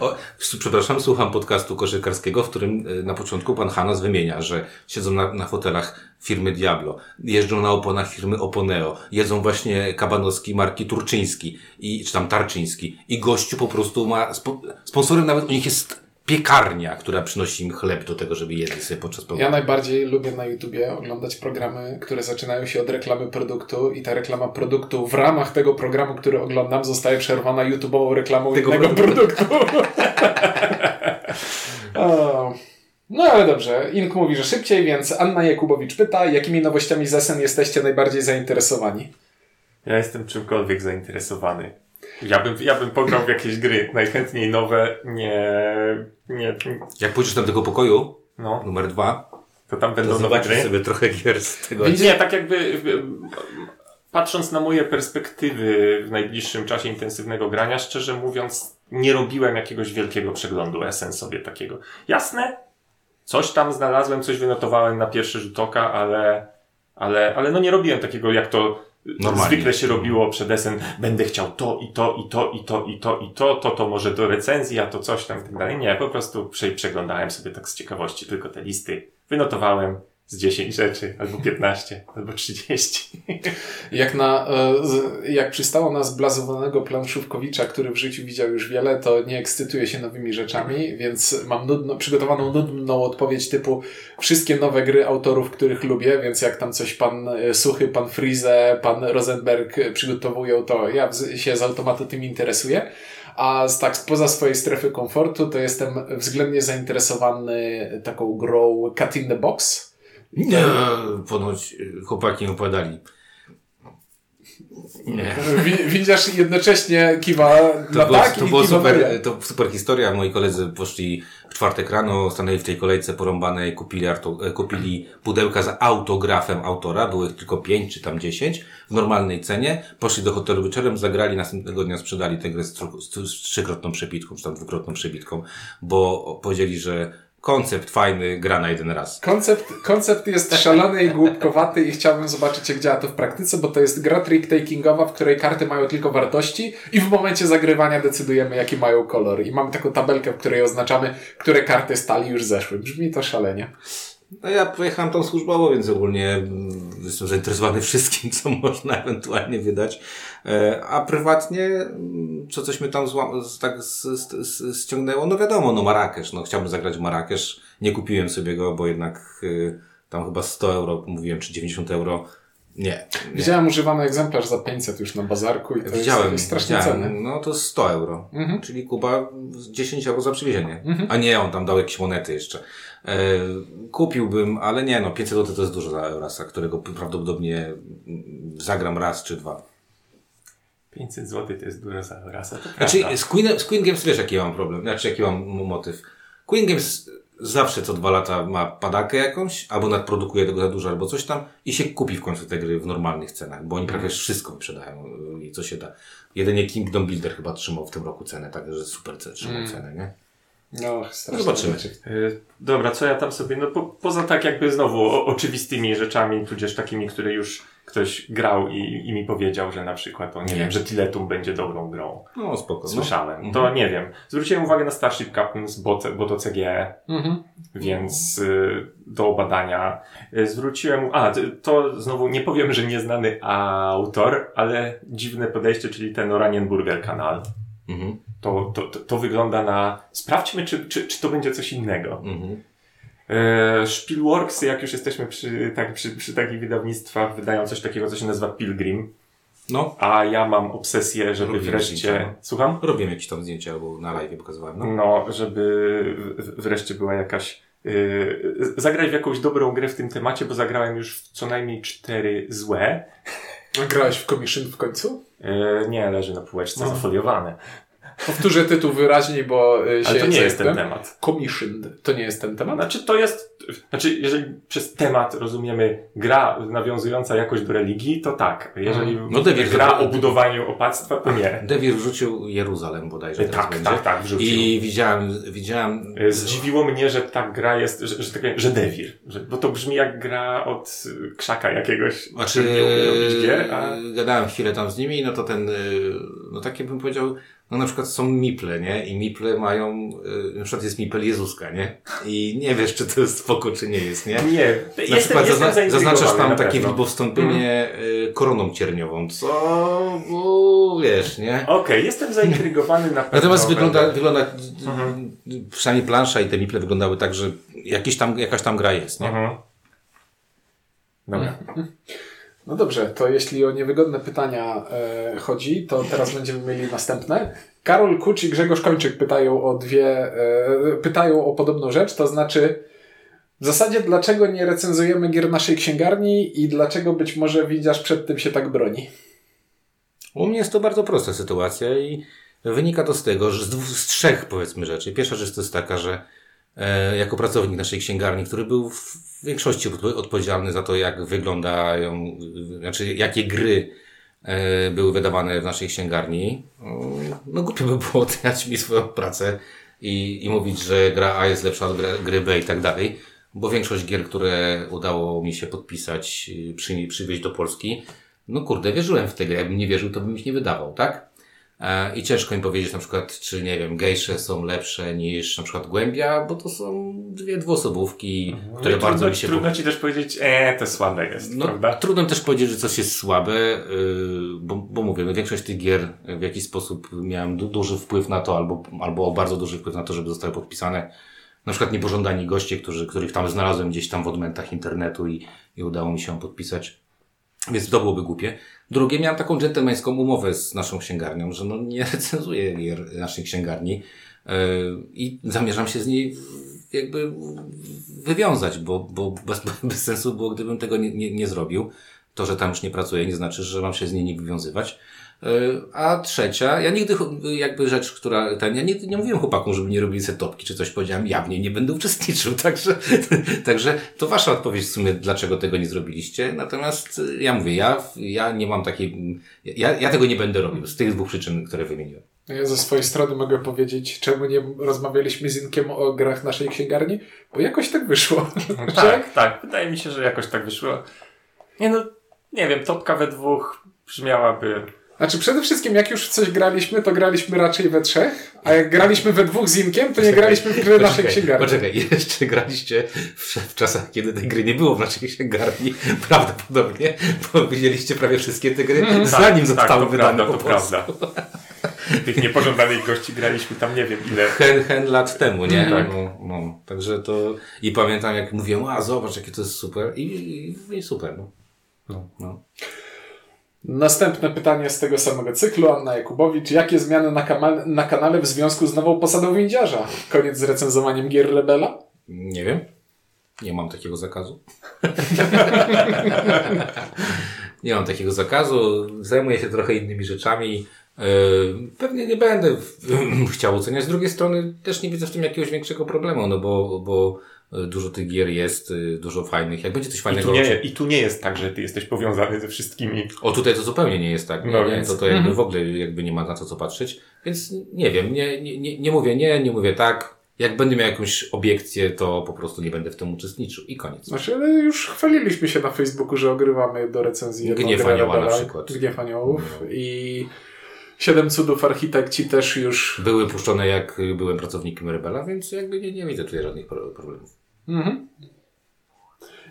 O, przepraszam, słucham podcastu koszykarskiego, w którym e, na początku pan Hanas wymienia, że siedzą na, na fotelach firmy Diablo, jeżdżą na oponach firmy Oponeo, jedzą właśnie kabanowski marki Turczyński, i, czy tam Tarczyński i gościu po prostu ma, spo, sponsorem nawet u nich jest piekarnia, która przynosi im chleb do tego, żeby jedli sobie podczas Ja programu. najbardziej lubię na YouTubie oglądać programy, które zaczynają się od reklamy produktu i ta reklama produktu w ramach tego programu, który oglądam, zostaje przerwana YouTube'ową reklamą Tego innego produktu. o. No ale dobrze, Ink mówi, że szybciej, więc Anna Jakubowicz pyta, jakimi nowościami z SN jesteście najbardziej zainteresowani? Ja jestem czymkolwiek zainteresowany. Ja bym, ja bym pograł w jakieś gry, najchętniej nowe, nie, nie, Jak pójdziesz do tego pokoju, no, numer dwa, to tam to będą nowe zobaczysz gry. sobie trochę gier z tego. Nie, tak jakby patrząc na moje perspektywy w najbliższym czasie intensywnego grania, szczerze mówiąc, nie robiłem jakiegoś wielkiego przeglądu SN sobie takiego. Jasne, coś tam znalazłem, coś wynotowałem na pierwszy rzut oka, ale, ale, ale no nie robiłem takiego jak to Normalnie. zwykle się robiło przed SN. Będę chciał to i to i to i to i to i to, to to może do recenzji, a to coś tam i tak dalej. Nie, po prostu prze- przeglądałem sobie tak z ciekawości tylko te listy. Wynotowałem z 10 rzeczy, albo 15, albo 30. Jak, na, e, jak przystało na zblazowanego planszówkowicza, który w życiu widział już wiele, to nie ekscytuje się nowymi rzeczami, więc mam nudno, przygotowaną nudną odpowiedź typu wszystkie nowe gry autorów, których lubię, więc jak tam coś pan e, Suchy, pan Frize, pan Rosenberg przygotowują, to ja się z automatu tym interesuję. A z, tak spoza swojej strefy komfortu to jestem względnie zainteresowany taką grą Cut in the Box. Nie, ponoć y, chłopaki mi opowiadali. Nie. Wi- Widzisz jednocześnie kiwa To, na było, tak to, i było super, to super historia. Moi koledzy poszli w czwartek rano, stanęli w tej kolejce porąbanej, kupili, arto, e, kupili pudełka z autografem autora. Było ich tylko pięć czy tam dziesięć w normalnej cenie. Poszli do hotelu wieczorem, zagrali, następnego dnia sprzedali tę grę z, z trzykrotną przebitką, czy tam dwukrotną przebitką, bo powiedzieli, że koncept fajny, gra na jeden raz. Koncept, koncept jest szalony i głupkowaty i chciałbym zobaczyć, jak działa to w praktyce, bo to jest gra trick-takingowa, w której karty mają tylko wartości i w momencie zagrywania decydujemy, jaki mają kolor. I mamy taką tabelkę, w której oznaczamy, które karty stali już zeszły. Brzmi to szalenie. No ja pojechałem tam służbowo, więc ogólnie mm, jestem zainteresowany wszystkim, co można ewentualnie wydać. E, A prywatnie, mm, co coś mnie tam tak ściągnęło, no wiadomo, no Marrakesz, no chciałbym zagrać w Marrakesz. Nie kupiłem sobie go, bo jednak y, tam chyba 100 euro, mówiłem, czy 90 euro. Nie. nie. Widziałem używany egzemplarz za 500 już na bazarku i to Widziałem, jest strasznie ceny. No to 100 euro. Mhm. Czyli Kuba 10 euro za przywiezienie. A nie, on tam dał jakieś monety jeszcze. E, kupiłbym, ale nie no, 500 zł to jest dużo za Eurasa, którego prawdopodobnie zagram raz czy dwa. 500 zł to jest dużo za rasa, to Znaczy, z Queen, z Queen Games wiesz jaki ja mam problem, znaczy jaki mam motyw. Queen Games zawsze co dwa lata ma padakę jakąś, albo nadprodukuje tego za dużo, albo coś tam i się kupi w końcu te gry w normalnych cenach, bo oni prawie wszystko wyprzedają y, i co się da. Jedynie Kingdom Builder chyba trzymał w tym roku cenę, także super trzymał cenę, nie? No, strasznie Zobaczymy. rzeczy. Y, Dobra, co ja tam sobie, no po, poza tak jakby znowu o, oczywistymi rzeczami, tudzież takimi, które już ktoś grał i, i mi powiedział, że na przykład, o, nie, Nie. wiem, że Tiletum będzie dobrą grą. No spoko. no. Słyszałem. To nie wiem. Zwróciłem uwagę na Starship Captains, bo, bo to CGE, Mhm. więc y, do badania. Y, zwróciłem, a to znowu nie powiem, że nieznany autor, ale dziwne podejście, czyli ten Oranienburger kanal. Mhm. To, to, to, to wygląda na. Sprawdźmy, czy, czy, czy to będzie coś innego. Mhm. E, Spielworksy, jak już jesteśmy przy, tak, przy, przy takich wydawnictwach, wydają coś takiego, co się nazywa Pilgrim. No, A ja mam obsesję, żeby Lubię wreszcie. zdjęcia. Słucham? robiłem jakieś tam zdjęcia, albo na live pokazywałem, no. No, żeby wreszcie była jakaś. Yy, zagrać w jakąś dobrą grę w tym temacie, bo zagrałem już w co najmniej cztery złe. A Grałeś w Commission w końcu? Yy, nie, leży na półeczce No. zafoliowane. Powtórzę tytuł wyraźniej, bo y, się Ale to nie jest ten temat. Commissioned. To nie jest ten temat? Znaczy, to jest. Znaczy, jeżeli przez temat rozumiemy gra nawiązująca jakoś do religii, to tak. Jeżeli No, David, gra to- o budowaniu opactwa, to nie. Devir wrzucił Jeruzalem bodajże teraz Tak, będzie. tak, tak, wrzucił. I widziałem, widziałem... Zdziwiło mnie, że ta gra jest, że, że, tak powiem, że Devir. Że, bo to brzmi jak gra od krzaka jakiegoś. Znaczy, nie gier, a... gadałem chwilę tam z nimi, no to ten, y, no takie bym powiedział, no na przykład są miple, nie? I miple mają, y, na przykład jest mipel Jezuska, nie? I nie wiesz, czy to jest spoko, czy nie jest, nie? Nie, Na jestem, przykład jestem zazna- zaznaczasz tam takie pewno. widbowstąpienie y, koroną cierniową, co, bo, wiesz, nie? Okej, jestem zaintrygowany na pewno. Natomiast wygląda, wygląda Mhm. przynajmniej plansza i te miple wyglądały tak, że jakiś tam, jakaś tam gra jest, nie? Mhm. Dobra. No dobrze, to jeśli o niewygodne pytania e, chodzi, to teraz będziemy mieli następne. Karol Kucz i Grzegorz Kończyk pytają o dwie, e, pytają o podobną rzecz, to znaczy w zasadzie dlaczego nie recenzujemy gier naszej księgarni i dlaczego być może widzisz przed tym się tak broni? U mnie jest to bardzo prosta sytuacja i wynika to z tego, że z, dwóch, z trzech powiedzmy rzeczy. Pierwsza rzecz to jest taka, że jako pracownik naszej księgarni, który był w większości odpo- odpowiedzialny za to, jak wyglądają, znaczy jakie gry e, były wydawane w naszej księgarni, no głupio by było oceniać mi swoją pracę i, i mówić, że gra A jest lepsza od gry, gry B i tak dalej, bo większość gier, które udało mi się podpisać, y, przy, przywieźć do Polski, no kurde, wierzyłem w tę grę. Jakbym nie wierzył, to bym ich nie wydawał, tak? E, I ciężko mi powiedzieć na przykład, czy nie wiem, gejsze są lepsze niż na przykład głębia, bo to są dwie dwuosobówki, które No i bardzo trudno, mi się Trudno ci też powiedzieć, e, to słabe jest, no, prawda? trudno też powiedzieć, że coś jest słabe, yy, bo, bo mówię, no, większość tych gier w jakiś sposób miałem du duży wpływ na to, albo, albo bardzo duży wpływ na to, żeby zostały podpisane. Na przykład niepożądani goście, którzy, których tam znalazłem gdzieś tam w odmętach internetu i, i udało mi się podpisać. Więc to byłoby głupie. Drugie, miałem taką dżentelmeńską umowę z naszą księgarnią, że no nie recenzuję gier naszej księgarni yy, i zamierzam się z niej jakby wywiązać, bo, bo bez, bez sensu było, gdybym tego nie, nie, nie zrobił. To, że tam już nie pracuję, nie znaczy, że mam się z niej nie wywiązywać. Yy, A trzecia, ja nigdy jakby rzecz, która, ten, ja nigdy nie mówiłem chłopakom, żeby nie robili setopki czy coś, powiedziałem, ja w niej nie będę uczestniczył, także, także to wasza odpowiedź w sumie, dlaczego tego nie zrobiliście. Natomiast y, ja mówię, ja, ja nie mam takiej, ja, ja tego nie będę robił z tych dwóch przyczyn, które wymieniłem. Ja ze swojej strony mogę powiedzieć, czemu nie rozmawialiśmy z Inkiem o grach naszej księgarni, bo jakoś tak wyszło. Tak, tak. Wydaje mi się, że jakoś tak wyszło. Nie no, nie wiem, topka we dwóch brzmiałaby... Znaczy przede wszystkim jak już w coś graliśmy, to graliśmy raczej we trzech, a jak graliśmy we dwóch z Inkiem, to nie graliśmy w gry naszej księgarni. Poczekaj, jeszcze graliście w, w czasach, kiedy tej gry nie było w naszej księgarni, prawdopodobnie, bo widzieliście prawie wszystkie te gry, zanim zostały tak, to wydane prawda, po to prawda. Tych niepożądanych gości graliśmy tam nie wiem ile. Hen, hen lat temu, nie? Tak. No, no, także to... I pamiętam, jak mówiłem, a zobacz, jakie to jest super. I, i, i super, no. No, no. Następne pytanie z tego samego cyklu, Anna Jakubowicz. Jakie zmiany na, kama- na kanale w związku z nową posadą windziarza? Koniec z recenzowaniem gier Rebela? Nie wiem. Nie mam takiego zakazu. nie mam takiego zakazu. Zajmuję się trochę innymi rzeczami. Yy, Pewnie nie będę chciał oceniać. Z drugiej strony też nie widzę w tym jakiegoś większego problemu, no bo, bo dużo tych gier jest, y, dużo fajnych. Jak będzie coś I fajnego... tu, nie, I tu nie jest tak, że ty jesteś powiązany ze wszystkimi. O, tutaj to zupełnie nie jest tak. Nie, No nie, więc- to, to jakby w ogóle jakby nie ma na to co patrzeć. Więc nie wiem, nie, nie, nie, nie mówię nie, nie mówię tak. Jak będę miał jakąś obiekcję, to po prostu nie będę w tym uczestniczył i koniec. Znaczy, ale już chwaliliśmy się na Facebooku, że ogrywamy do recenzji Gniew Anioła na przykład. Gniew Aniołów i Siedem Cudów Architekci też już... Były puszczone jak byłem pracownikiem Rebela, więc jakby nie, nie widzę tutaj żadnych pro- problemów. Mhm.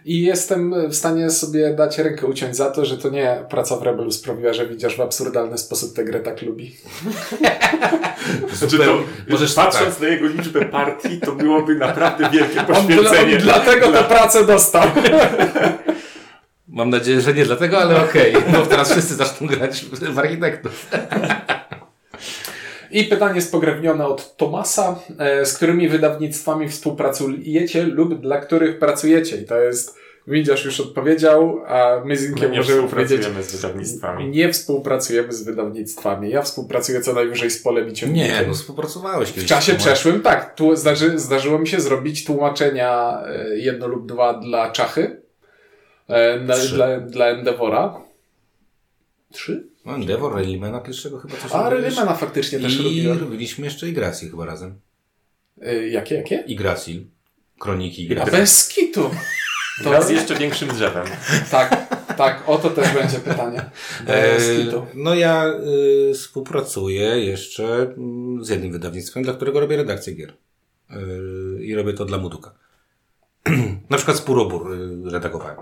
I jestem w stanie sobie dać rękę uciąć za to, że to nie praca w Rebelu sprawiła, że widzisz w absurdalny sposób tę grę tak lubi. Znaczy to, możesz patrząc tak. na jego liczbę partii, to byłoby naprawdę wielkie dla, poświęcenie. on dlatego tę pracę dostał. Mam nadzieję, że nie dlatego, ale okej, bo teraz wszyscy zaczną grać w architektów. I pytanie spokrewnione od Tomasa, e, z którymi wydawnictwami współpracujecie lub dla których pracujecie? I to jest, Windziarz już odpowiedział, a my z Inkiem nie możemy powiedzieć, współpracujemy z wydawnictwami. nie współpracujemy z wydawnictwami. Ja współpracuję co najwyżej z polem i ciągnikiem. Nie, no współpracowałeś W kiedyś. czasie z tym, przeszłym tak. Tu zdarzy, zdarzyło mi się zrobić tłumaczenia e, jedno lub dwa dla Czachy, e, na, Trzy. dla, dla Endevora. Trzy? No, Endeavor, Raylimana pierwszego chyba coś A. Relimana faktycznie też I robiłem. robiliśmy jeszcze Igracil chyba razem. E, jakie, jakie? Igracil. Kroniki A Igracil. bez kitu. To z jeszcze większym drzewem. Tak. tak, o to też będzie pytanie. E, Z kitu. no ja y, współpracuję jeszcze mm, z jednym wydawnictwem, dla którego robię redakcję gier. Y, I robię to dla Muduka. Na przykład Spurobór y, redagowałem.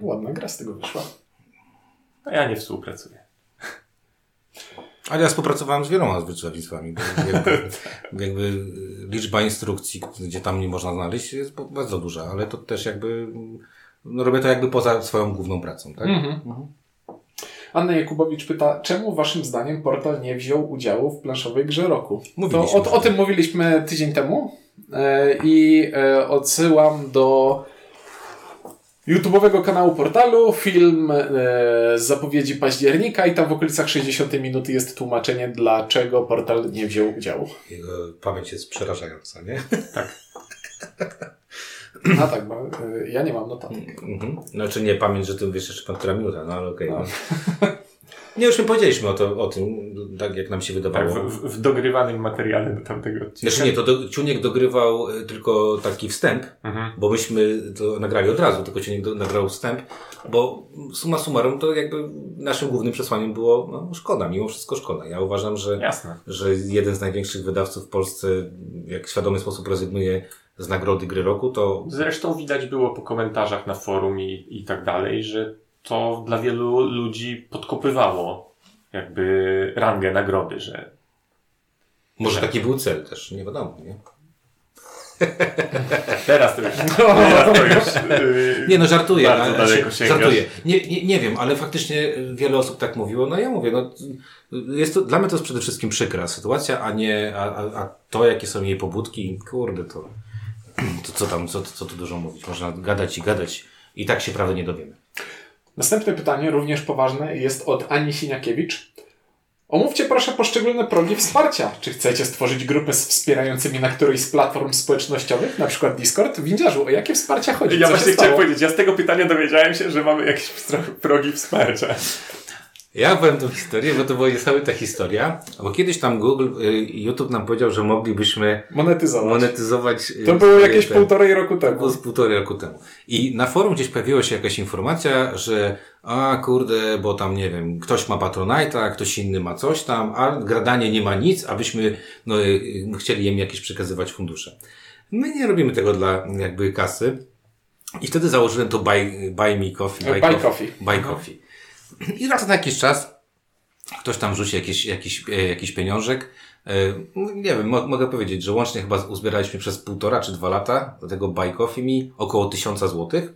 Ładna gra z tego wyszła. A ja nie współpracuję. Ale ja współpracowałem z wieloma wydawnictwami. bo Jakby, jakby y, liczba instrukcji, gdzie tam nie można znaleźć, jest bardzo duża, ale to też jakby no robię to jakby poza swoją główną pracą, tak? Mhm. Anna Jakubowicz pyta, czemu waszym zdaniem portal nie wziął udziału w planszowej grze roku? To Mówiliśmy o, o o tym. tym mówiliśmy tydzień temu e, i e, odsyłam do YouTube'owego kanału portalu, film e, z zapowiedzi października i tam w okolicach 60 minuty jest tłumaczenie, dlaczego portal nie wziął udziału. Jego pamięć jest przerażająca, nie? A tak, bo e, ja nie mam notatek. Mhm. Znaczy nie pamięć, że ty wiesz jeszcze pan która minuta, no ale okej. No. no. Nie, już my powiedzieliśmy o, to, o tym, tak jak nam się Tak, wydawało. w, w, w dogrywanym materiale do tamtego odcinka. Znaczy nie, to do, Ciuniek dogrywał y, tylko taki wstęp, Mhm. bo myśmy to nagrali od razu, tylko Ciuniek do, nagrał wstęp, bo summa summarum to jakby naszym głównym przesłaniem było, no szkoda, mimo wszystko szkoda. Ja uważam, że, Jasne. że jeden z największych wydawców w Polsce, jak w świadomy sposób rezygnuje z nagrody gry roku, to Zresztą widać było po komentarzach na forum i, i tak dalej, że to dla wielu ludzi podkopywało jakby rangę nagrody, że może taki był cel też, nie wiadomo, nie? teraz to już, teraz to już yy, Nie no, żartuję. Bardzo ale- daleko znaczy, sięgasz. żartuję. Nie, nie, nie wiem, ale faktycznie wiele osób tak mówiło. No ja mówię, no, jest to, dla mnie to jest przede wszystkim przykra sytuacja, a nie, a, a, a to jakie są jej pobudki, kurde, to, to co tam, co, co tu dużo mówić. Można gadać i gadać i tak się prawdy nie dowiemy. Następne pytanie, również poważne, jest od Ani Siniakiewicz. Omówcie proszę poszczególne progi wsparcia. Czy chcecie stworzyć grupy z wspierającymi na którejś z platform społecznościowych, na przykład Discord? Windziarzu, o jakie wsparcia chodzi? Ja Co właśnie chciałem powiedzieć, ja z tego pytania dowiedziałem się, że mamy jakieś progi wsparcia. Ja powiem tą historię, bo to była niesamowita historia, bo kiedyś tam Google, y, YouTube nam powiedział, że moglibyśmy Monetyzować. monetyzować. y, To było jakieś te- półtorej roku To temu. było z półtorej roku temu. I na forum gdzieś pojawiła się jakaś informacja, że a kurde, bo tam nie wiem, ktoś ma Patronite'a, ktoś inny ma coś tam, a Gradanie nie ma nic, abyśmy no, y, chcieli im jakieś przekazywać fundusze. My nie robimy tego dla jakby kasy. I wtedy założyłem to Buy, buy Me Coffee. Buy Coffee. Buy Coffee. I raz na jakiś czas ktoś tam rzuci jakiś, jakiś, e, jakiś pieniążek. E, Nie wiem, mo mogę powiedzieć, że łącznie chyba uzbieraliśmy przez półtora czy dwa lata do tego Buy mi około tysiąca złotych.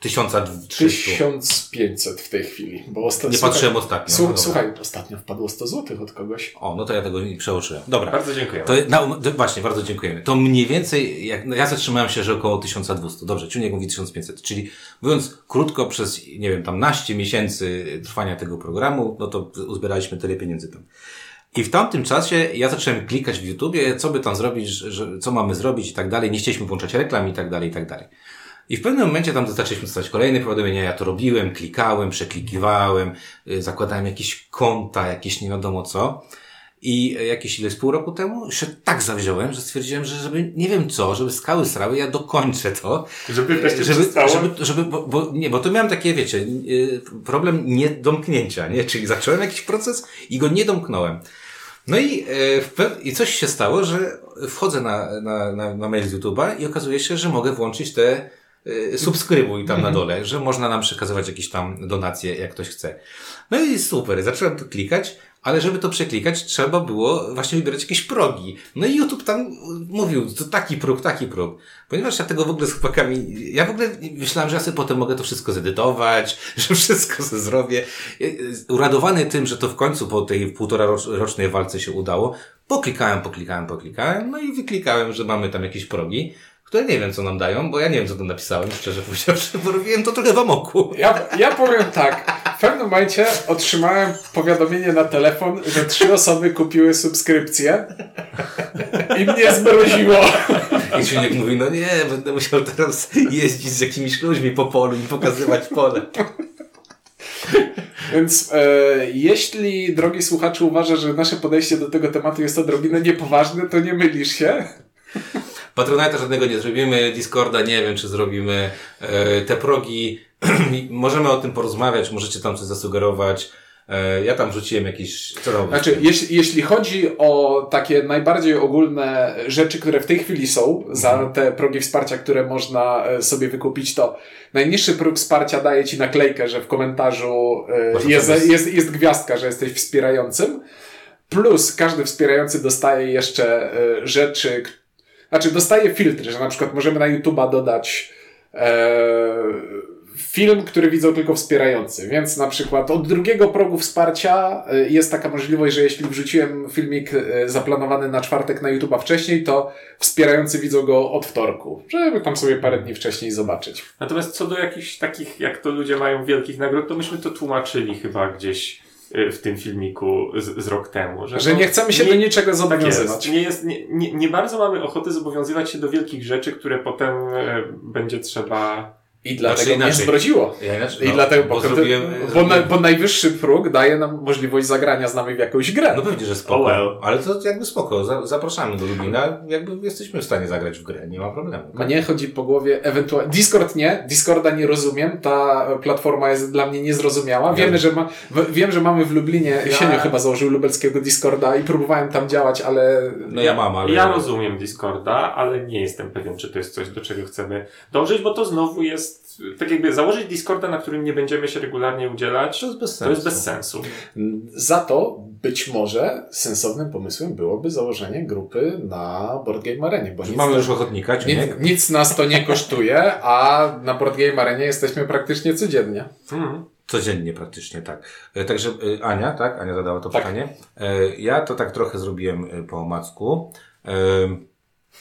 Tysiąca trzystu. 1500 w tej chwili. Bo osta- Nie słuchaj- patrzyłem ostatnio. Słu- No słuchaj, ostatnio wpadło 100 zł od kogoś. O, no to ja tego nie przeoczyłem. Dobra. Bardzo dziękuję. To, na, to właśnie, bardzo dziękujemy. To mniej więcej, jak, no ja zatrzymałem się, że około 1200. Dobrze, Ciuniek mówi 1500. Czyli mówiąc krótko, przez, nie wiem, tam naście miesięcy trwania tego programu, no to uzbieraliśmy tyle pieniędzy tam. I w tamtym czasie ja zacząłem klikać w YouTubie, co by tam zrobić, że, co mamy zrobić i tak dalej. Nie chcieliśmy włączać reklam i tak dalej, i tak dalej. I w pewnym momencie tam zaczęliśmy dostać kolejne powiadomienia, ja to robiłem, klikałem, przeklikiwałem, y, zakładałem jakieś konta, jakieś nie wiadomo co. I e, jakieś ile z pół roku temu się tak zawziąłem, że stwierdziłem, że żeby, nie wiem co, żeby skały srały, ja dokończę to. Żeby wreszcie żeby, przestało. żeby, żeby bo, bo, nie, bo to miałem takie, wiecie, y, problem niedomknięcia, nie? Czyli zacząłem jakiś proces i go nie domknąłem. No i, e, i coś się stało, że wchodzę na, na, na, na mail z YouTube'a i okazuje się, że mogę włączyć te e, subskrybuj tam na dole, że można nam przekazywać jakieś tam donacje, jak ktoś chce. No i super, zacząłem to klikać, ale żeby to przeklikać, trzeba było właśnie wybierać jakieś progi. No i YouTube tam mówił, to taki próg, taki próg. Ponieważ ja tego w ogóle z chłopakami, ja w ogóle myślałem, że ja sobie potem mogę to wszystko zedytować, że wszystko sobie zrobię. Uradowany tym, że to w końcu po tej półtora rocz- rocznej walce się udało, poklikałem, poklikałem, poklikałem, no i wyklikałem, że mamy tam jakieś progi, które nie wiem, co nam dają, bo ja nie wiem, co tam napisałem, szczerze powiedziawszy, bo robiłem to trochę w amoku. Ja, ja powiem tak. W pewnym momencie otrzymałem powiadomienie na telefon, że trzy osoby kupiły subskrypcję i mnie zmroziło. I Czuniek mówi, no nie, będę musiał teraz jeździć z jakimiś ludźmi po polu i pokazywać pole. Więc e, jeśli, drogi słuchaczu, uważasz, że nasze podejście do tego tematu jest odrobinę niepoważne, to nie mylisz się. Patronata żadnego nie zrobimy, Discorda nie wiem, czy zrobimy. E, te progi, możemy o tym porozmawiać, możecie tam coś zasugerować. E, ja tam wrzuciłem jakieś... Tam Znaczy, jeśli, jeśli chodzi o takie najbardziej ogólne rzeczy, które w tej chwili są, za te progi wsparcia, które można e, sobie wykupić, to najniższy próg wsparcia daje ci naklejkę, że w komentarzu jest, jest- jest, jest gwiazdka, że jesteś wspierającym. Plus każdy wspierający dostaje jeszcze rzeczy, znaczy dostaje filtry, że na przykład możemy na YouTube'a dodać e, film, który widzą tylko wspierający. Więc na przykład od drugiego progu wsparcia e, jest taka możliwość, że jeśli wrzuciłem filmik e, zaplanowany na czwartek na YouTube'a wcześniej, to wspierający widzą go od wtorku, żeby tam sobie parę dni wcześniej zobaczyć. Natomiast co do jakichś takich, jak to ludzie mają wielkich nagród, to myśmy to tłumaczyli chyba gdzieś w tym filmiku z, z rok temu. Że, Że nie chcemy się do niczego Tak zobowiązywać. jest. Nie, jest nie, nie, nie bardzo mamy ochoty zobowiązywać się do wielkich rzeczy, które potem e, będzie trzeba. I dlatego Znaczy mnie inaczej. zbrodziło. Ja inaczej- I no, dlatego, bo bo, zrobiłem- bo, na, bo najwyższy próg daje nam możliwość zagrania z nami w jakąś grę. No pewnie, że spoko. Oh well. Ale to jakby spoko. Za- Zapraszamy do Lublina. Jakby jesteśmy w stanie zagrać w grę. Nie ma problemu. Mnie chodzi po głowie ewentualnie. Discord nie, Discorda nie rozumiem, ta platforma jest dla mnie niezrozumiała. Wiemy, że ma, w, wiem, że mamy w Lublinie, Ja- Sieniu chyba założył lubelskiego Discorda i próbowałem tam działać, ale No ja mam, ale... Ja rozumiem Discorda, ale nie jestem pewien, czy to jest coś, do czego chcemy dążyć, bo to znowu jest. Tak jakby założyć Discorda, na którym nie będziemy się regularnie udzielać, To jest bez sensu. to jest bez sensu. za to być może sensownym pomysłem byłoby założenie grupy na Board Game Arenie, bo Mamy już ochotnika, czy nic, nic nas to nie kosztuje, a na Board Game Arenie jesteśmy praktycznie codziennie. Mhm. Codziennie praktycznie, tak. E, Także e, Ania, tak? Ania zadała to Tak. pytanie. E, Ja to tak trochę zrobiłem po omacku.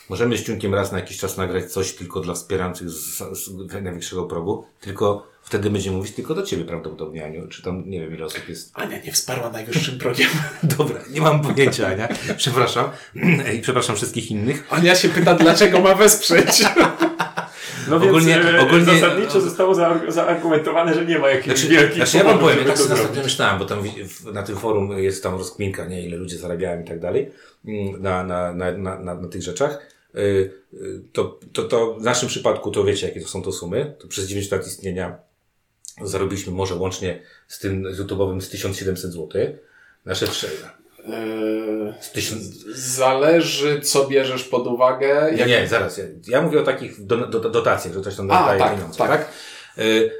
Możemy z Ciunkiem raz na jakiś czas nagrać coś tylko dla wspierających z, z największego progu, tylko wtedy będziemy mówić tylko do Ciebie prawdopodobnie, Aniu. Czy tam, nie wiem ile osób jest. Ania nie wsparła najwyższym progiem. Dobra, nie mam pojęcia, Ania. Przepraszam. I przepraszam wszystkich innych. Ania się pyta, dlaczego ma wesprzeć. No Ogólnie- więc e, ogólnie- zasadniczo zostało zaarg- zaargumentowane, że nie ma jakichś Znaczy, wielkich znaczy ja wam powiem, ja tak sobie myślałem, bo tam na tym forum jest tam rozkminka, nie, ile ludzie zarabiają i tak dalej, mm, na, na, na, na, na, na tych rzeczach. Y, y, To, to, to w naszym przypadku to wiecie, jakie to są to sumy. To przez 9 lat istnienia zarobiliśmy może łącznie z tym z YouTube'owym z 1700 zł. Nasze Eee, z 1000, Zależy, co bierzesz pod uwagę. Nie, nie, zaraz. Ja, mówię o takich do, do, dotacjach, że ktoś tam A, daje tak, pieniądze, tak. tak? Y,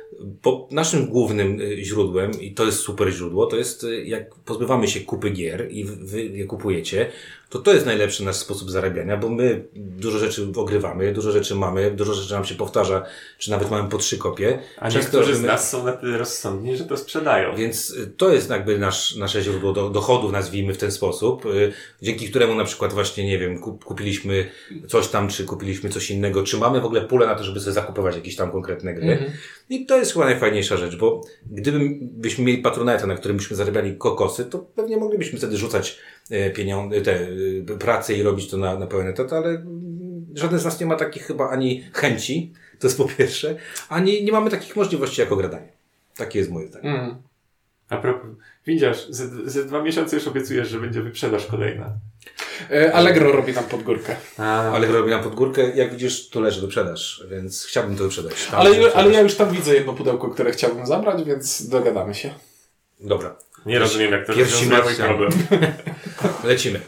Po naszym głównym y, źródłem, i to jest super źródło, to jest y, jak pozbywamy się kupy gier i wy je kupujecie, to to jest najlepszy nasz sposób zarabiania, bo my dużo rzeczy ogrywamy, dużo rzeczy mamy, dużo rzeczy nam się powtarza, czy nawet mamy po trzy kopie. A niektórzy z robimy- nas są na tyle rozsądni, że to sprzedają. więc y, to jest jakby nasz, nasze źródło do, dochodów, nazwijmy w ten sposób, y, dzięki któremu na przykład właśnie, nie wiem, kup, kupiliśmy coś tam, czy kupiliśmy coś innego, czy mamy w ogóle pulę na to, żeby sobie zakupować jakieś tam konkretne gry. Mhm. I to jest chyba najfajniejsza rzecz, bo gdybyśmy mieli patronatę, na którym byśmy zarabiali kokosy, to pewnie moglibyśmy wtedy rzucać pieniądze, te y, pracę i robić to na, na pełen etat, ale żaden z nas nie ma takich chyba ani chęci, to jest po pierwsze, ani nie mamy takich możliwości jako gradanie. Takie jest moje zdanie. Mm. A propos, widzisz, ze, ze dwa miesiące już obiecujesz, że będzie wyprzedaż kolejna. E, Allegro robi nam podgórkę. A, Ale robi nam pod górkę, jak widzisz, to leży wyprzedaż, więc chciałbym to wyprzedać. Tam Ale, ale ja już tam widzę jedno pudełko, które chciałbym zabrać, więc dogadamy się. Dobra, nie rozumiem, jak to rozwiązuje mój problem. lecimy.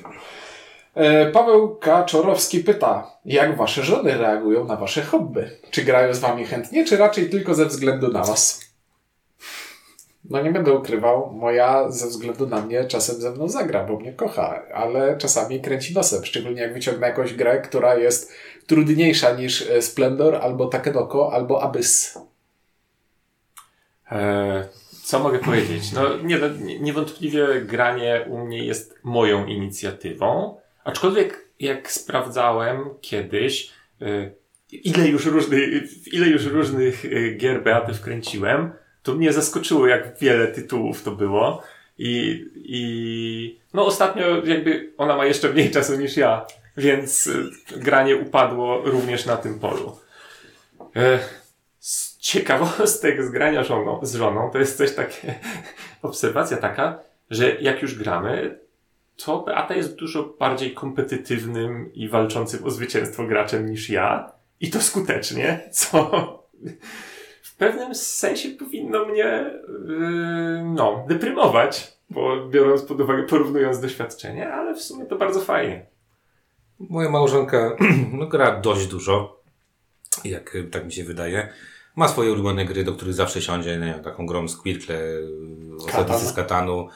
E, Paweł Kaczorowski pyta, jak wasze żony reagują na wasze hobby? Czy grają z wami chętnie, czy raczej tylko ze względu na was? No nie będę ukrywał, moja ze względu na mnie czasem ze mną zagra, bo mnie kocha, ale czasami kręci nosem, szczególnie jak wyciągnę jakąś grę, która jest trudniejsza niż e, Splendor, albo Takenoko, albo Abyss. E, co mogę powiedzieć? No, no, nie- niewątpliwie granie u mnie jest moją inicjatywą, aczkolwiek jak sprawdzałem kiedyś, e, ile już różnych, ile już różnych e, gier Beaty wkręciłem, to mnie zaskoczyło, jak wiele tytułów to było. I, i no ostatnio jakby ona ma jeszcze mniej czasu niż ja, więc e, granie upadło również na tym polu. E, z ciekawostek z grania żoną, z żoną to jest coś takie, obserwacja taka, że jak już gramy, to Beata jest dużo bardziej kompetytywnym i walczącym o zwycięstwo graczem niż ja. I to skutecznie, co pewnym sensie powinno mnie yy, no, deprymować, bo biorąc pod uwagę, porównując doświadczenie, ale w sumie to bardzo fajnie. Moja małżonka no, gra dość dużo, jak y, tak mi się wydaje. Ma swoje ulubione gry, do których zawsze siądzie, nie taką grą z Quirkle, Ostatnicy z Katanu, y,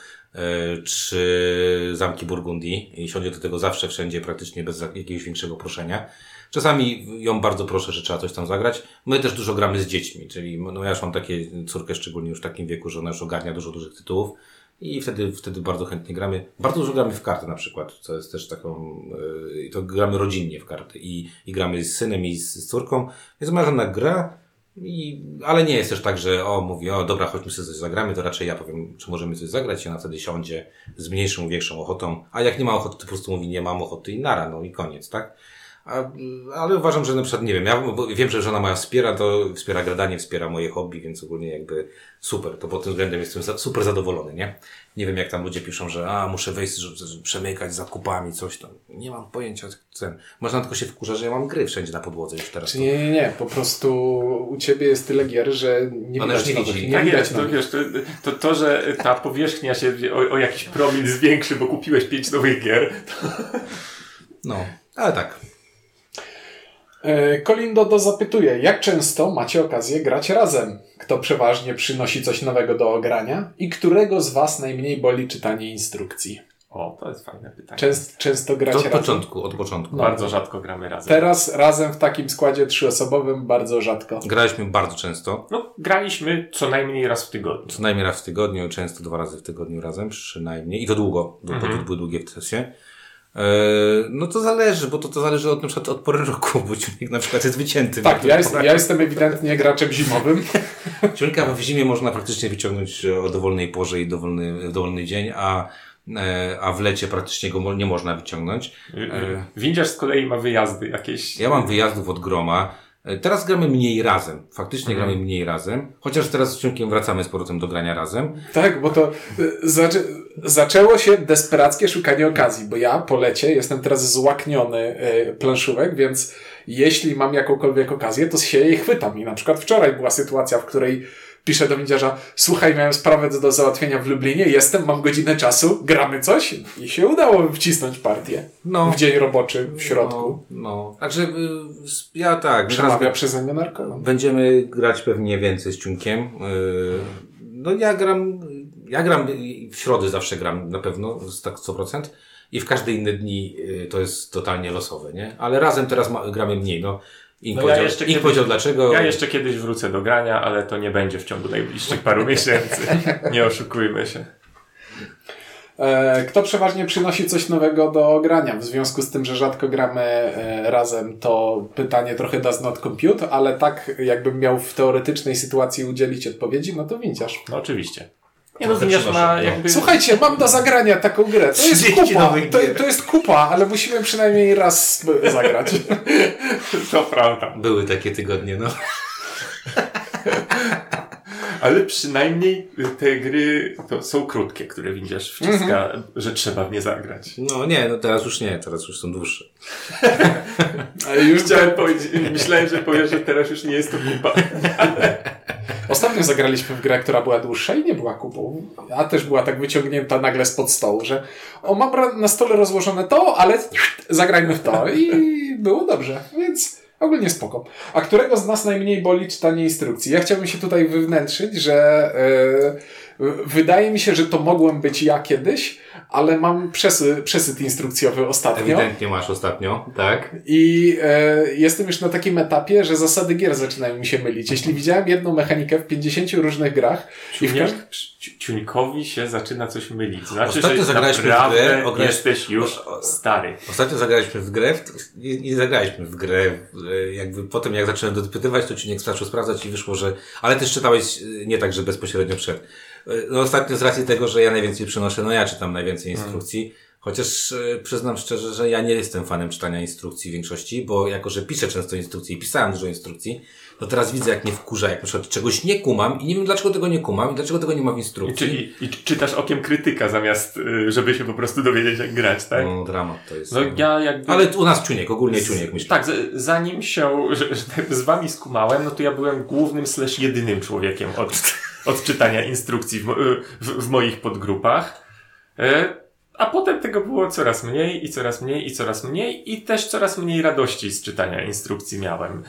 czy Zamki Burgundii i siądzie do tego zawsze, wszędzie, praktycznie bez jakiegoś większego proszenia. Czasami ją bardzo proszę, że trzeba coś tam zagrać. My też dużo gramy z dziećmi, czyli no ja już mam takie córkę szczególnie już w takim wieku, że ona już ogarnia dużo dużych tytułów. I wtedy, wtedy bardzo chętnie gramy. Bardzo dużo gramy w karty na przykład, co jest też taką, yy, to gramy rodzinnie w karty i, i gramy z synem i z, z córką. Jest marzena gra, i, ale nie jest też tak, że o, mówi, o dobra, chodźmy sobie coś zagramy, to raczej ja powiem, czy możemy coś zagrać i ona wtedy siądzie z mniejszą, większą ochotą, a jak nie ma ochoty, to po prostu mówi, nie mam ochoty i nara, no i koniec, tak? A, ale uważam, że na przykład, nie wiem, ja wiem, że żona moja wspiera, to wspiera gradanie, wspiera moje hobby, więc ogólnie jakby super, to pod tym względem jestem za, super zadowolony, nie? Nie wiem, jak tam ludzie piszą, że a, muszę wejść, że, że, przemykać zakupami, coś tam. Nie mam pojęcia, cen. Można tylko się wkurza, że ja mam gry wszędzie na podłodze już teraz. Nie, nie, nie, po prostu u ciebie jest tyle gier, że nie Ona widać już nie widzi. nie Tak widać to wiesz, to, to, to, że ta powierzchnia się o, o jakiś promil zwiększy, bo kupiłeś pięć nowych gier, No, ale tak. E, Kolindo dozapytuje, jak często macie okazję grać razem? Kto przeważnie przynosi coś nowego do ogrania? I którego z was najmniej boli czytanie instrukcji? O, to jest fajne pytanie. Częst, często To gracie od razem? początku, od początku. Bardzo rzadko gramy razem. Teraz razem w takim składzie trzyosobowym bardzo rzadko. Graliśmy bardzo często. No, graliśmy co najmniej raz w tygodniu. Co najmniej raz w tygodniu, często dwa razy w tygodniu razem, przynajmniej. I to długo, bo Mhm. to były długie sesje. E, no to zależy, bo to, to zależy od, na przykład od pory roku, bo ciunek na przykład jest wycięty. Tak, ja, jest, ja jestem ewidentnie graczem zimowym. Ciuńka w zimie można praktycznie wyciągnąć o dowolnej porze i dowolny, dowolny dzień, a, e, a w lecie praktycznie go nie można wyciągnąć. Windziarz z kolei ma wyjazdy jakieś. Ja mam wyjazdów od groma. E, Teraz gramy mniej razem. Faktycznie gramy mniej razem. Chociaż teraz z Ciunkiem wracamy z powrotem do grania razem. Tak, bo to y, zaczę zaczęło się desperackie szukanie okazji, bo ja po lecie jestem teraz złakniony y, planszówek, więc jeśli mam jakąkolwiek okazję, to się jej chwytam. I na przykład wczoraj była sytuacja, w której piszę do windziarza, słuchaj, miałem sprawę do, do załatwienia w Lublinie, jestem, mam godzinę czasu, gramy coś i się udało wcisnąć partię No. w dzień roboczy w środku. No, no. Także y, ja tak. Przemawia przeze mnie narkoman. Będziemy grać pewnie więcej z Ciunkiem. Y, No ja gram, ja gram w środę zawsze gram na pewno, tak 100%. I w każde inne dni y, to jest totalnie losowe, nie? Ale razem teraz ma, gramy mniej, no. Ink No ja powiedział, jeszcze kiedyś- powiedział dlaczego. Ja jeszcze kiedyś wrócę do grania, ale to nie będzie w ciągu najbliższych paru miesięcy. Nie oszukujmy się. E, Kto przeważnie przynosi coś nowego do grania? W związku z tym, że rzadko gramy e, razem, to pytanie trochę does not compute, ale tak jakbym miał w teoretycznej sytuacji udzielić odpowiedzi, no to winciarz. No oczywiście. Nie no, przynoszę, ma no. jakby... Słuchajcie, mam do zagrania taką grę. To jest 30 kupa. To, to jest kupa, ale musimy przynajmniej raz zagrać. To prawda. Były takie tygodnie, no. Ale przynajmniej te gry to są krótkie, które Windziarz wciska, że trzeba w nie zagrać. No nie, no teraz już nie, teraz już są dłuższe. E, Już Chciałem powiedzieć, myślałem, że powiesz, że teraz już nie jest to kupa. Ostatnio zagraliśmy w grę, która była dłuższa i nie była kupą. A też była tak wyciągnięta nagle spod stołu, że o, mam na stole rozłożone to, ale zagrajmy w to. I było dobrze, więc ogólnie spoko. A którego z nas najmniej boli czytanie instrukcji? Ja chciałbym się tutaj wywnętrzyć, że e, wydaje mi się, że to mogłem być ja kiedyś, ale mam przesy, przesyt instrukcjowy ostatnio. Ewidentnie masz ostatnio, tak? I e, jestem już na takim etapie, że zasady gier zaczynają mi się mylić. Jeśli widziałem jedną mechanikę w 50 różnych grach i w każdym... Ci- Ciuńkowi się zaczyna coś mylić. Znaczy, Ostatnio że zagraliśmy w grę, ograliśmy- jesteś już stary. Ostatnio zagraliśmy w grę, nie, nie zagraliśmy w grę. Jakby potem jak zacząłem dopytywać, to ci nie zaczął sprawdzać i wyszło, że. Ale też czytałeś e, nie tak, że bezpośrednio przed. E, No ostatnio z racji tego, że ja najwięcej przynoszę, no ja czytam najwięcej instrukcji. Chociaż e, przyznam szczerze, że ja nie jestem fanem czytania instrukcji w większości, bo jako, że piszę często instrukcje i pisałem dużo instrukcji, to teraz widzę, jak mnie wkurza, jak na przykład czegoś nie kumam i nie wiem, dlaczego tego nie kumam i dlaczego tego nie ma w I, instrukcji. czyli, I czytasz okiem krytyka zamiast, y, żeby się po prostu dowiedzieć, jak grać, tak? No, dramat to jest. No ja jakby... Ale u nas ciuniek, ogólnie ciuniek myślę. Tak, zanim się że, że tak z wami skumałem, no to ja byłem głównym slash jedynym człowiekiem od, od czytania instrukcji w, mo- w, w moich podgrupach. E, A potem tego było coraz mniej i coraz mniej i coraz mniej i też coraz mniej radości z czytania instrukcji miałem.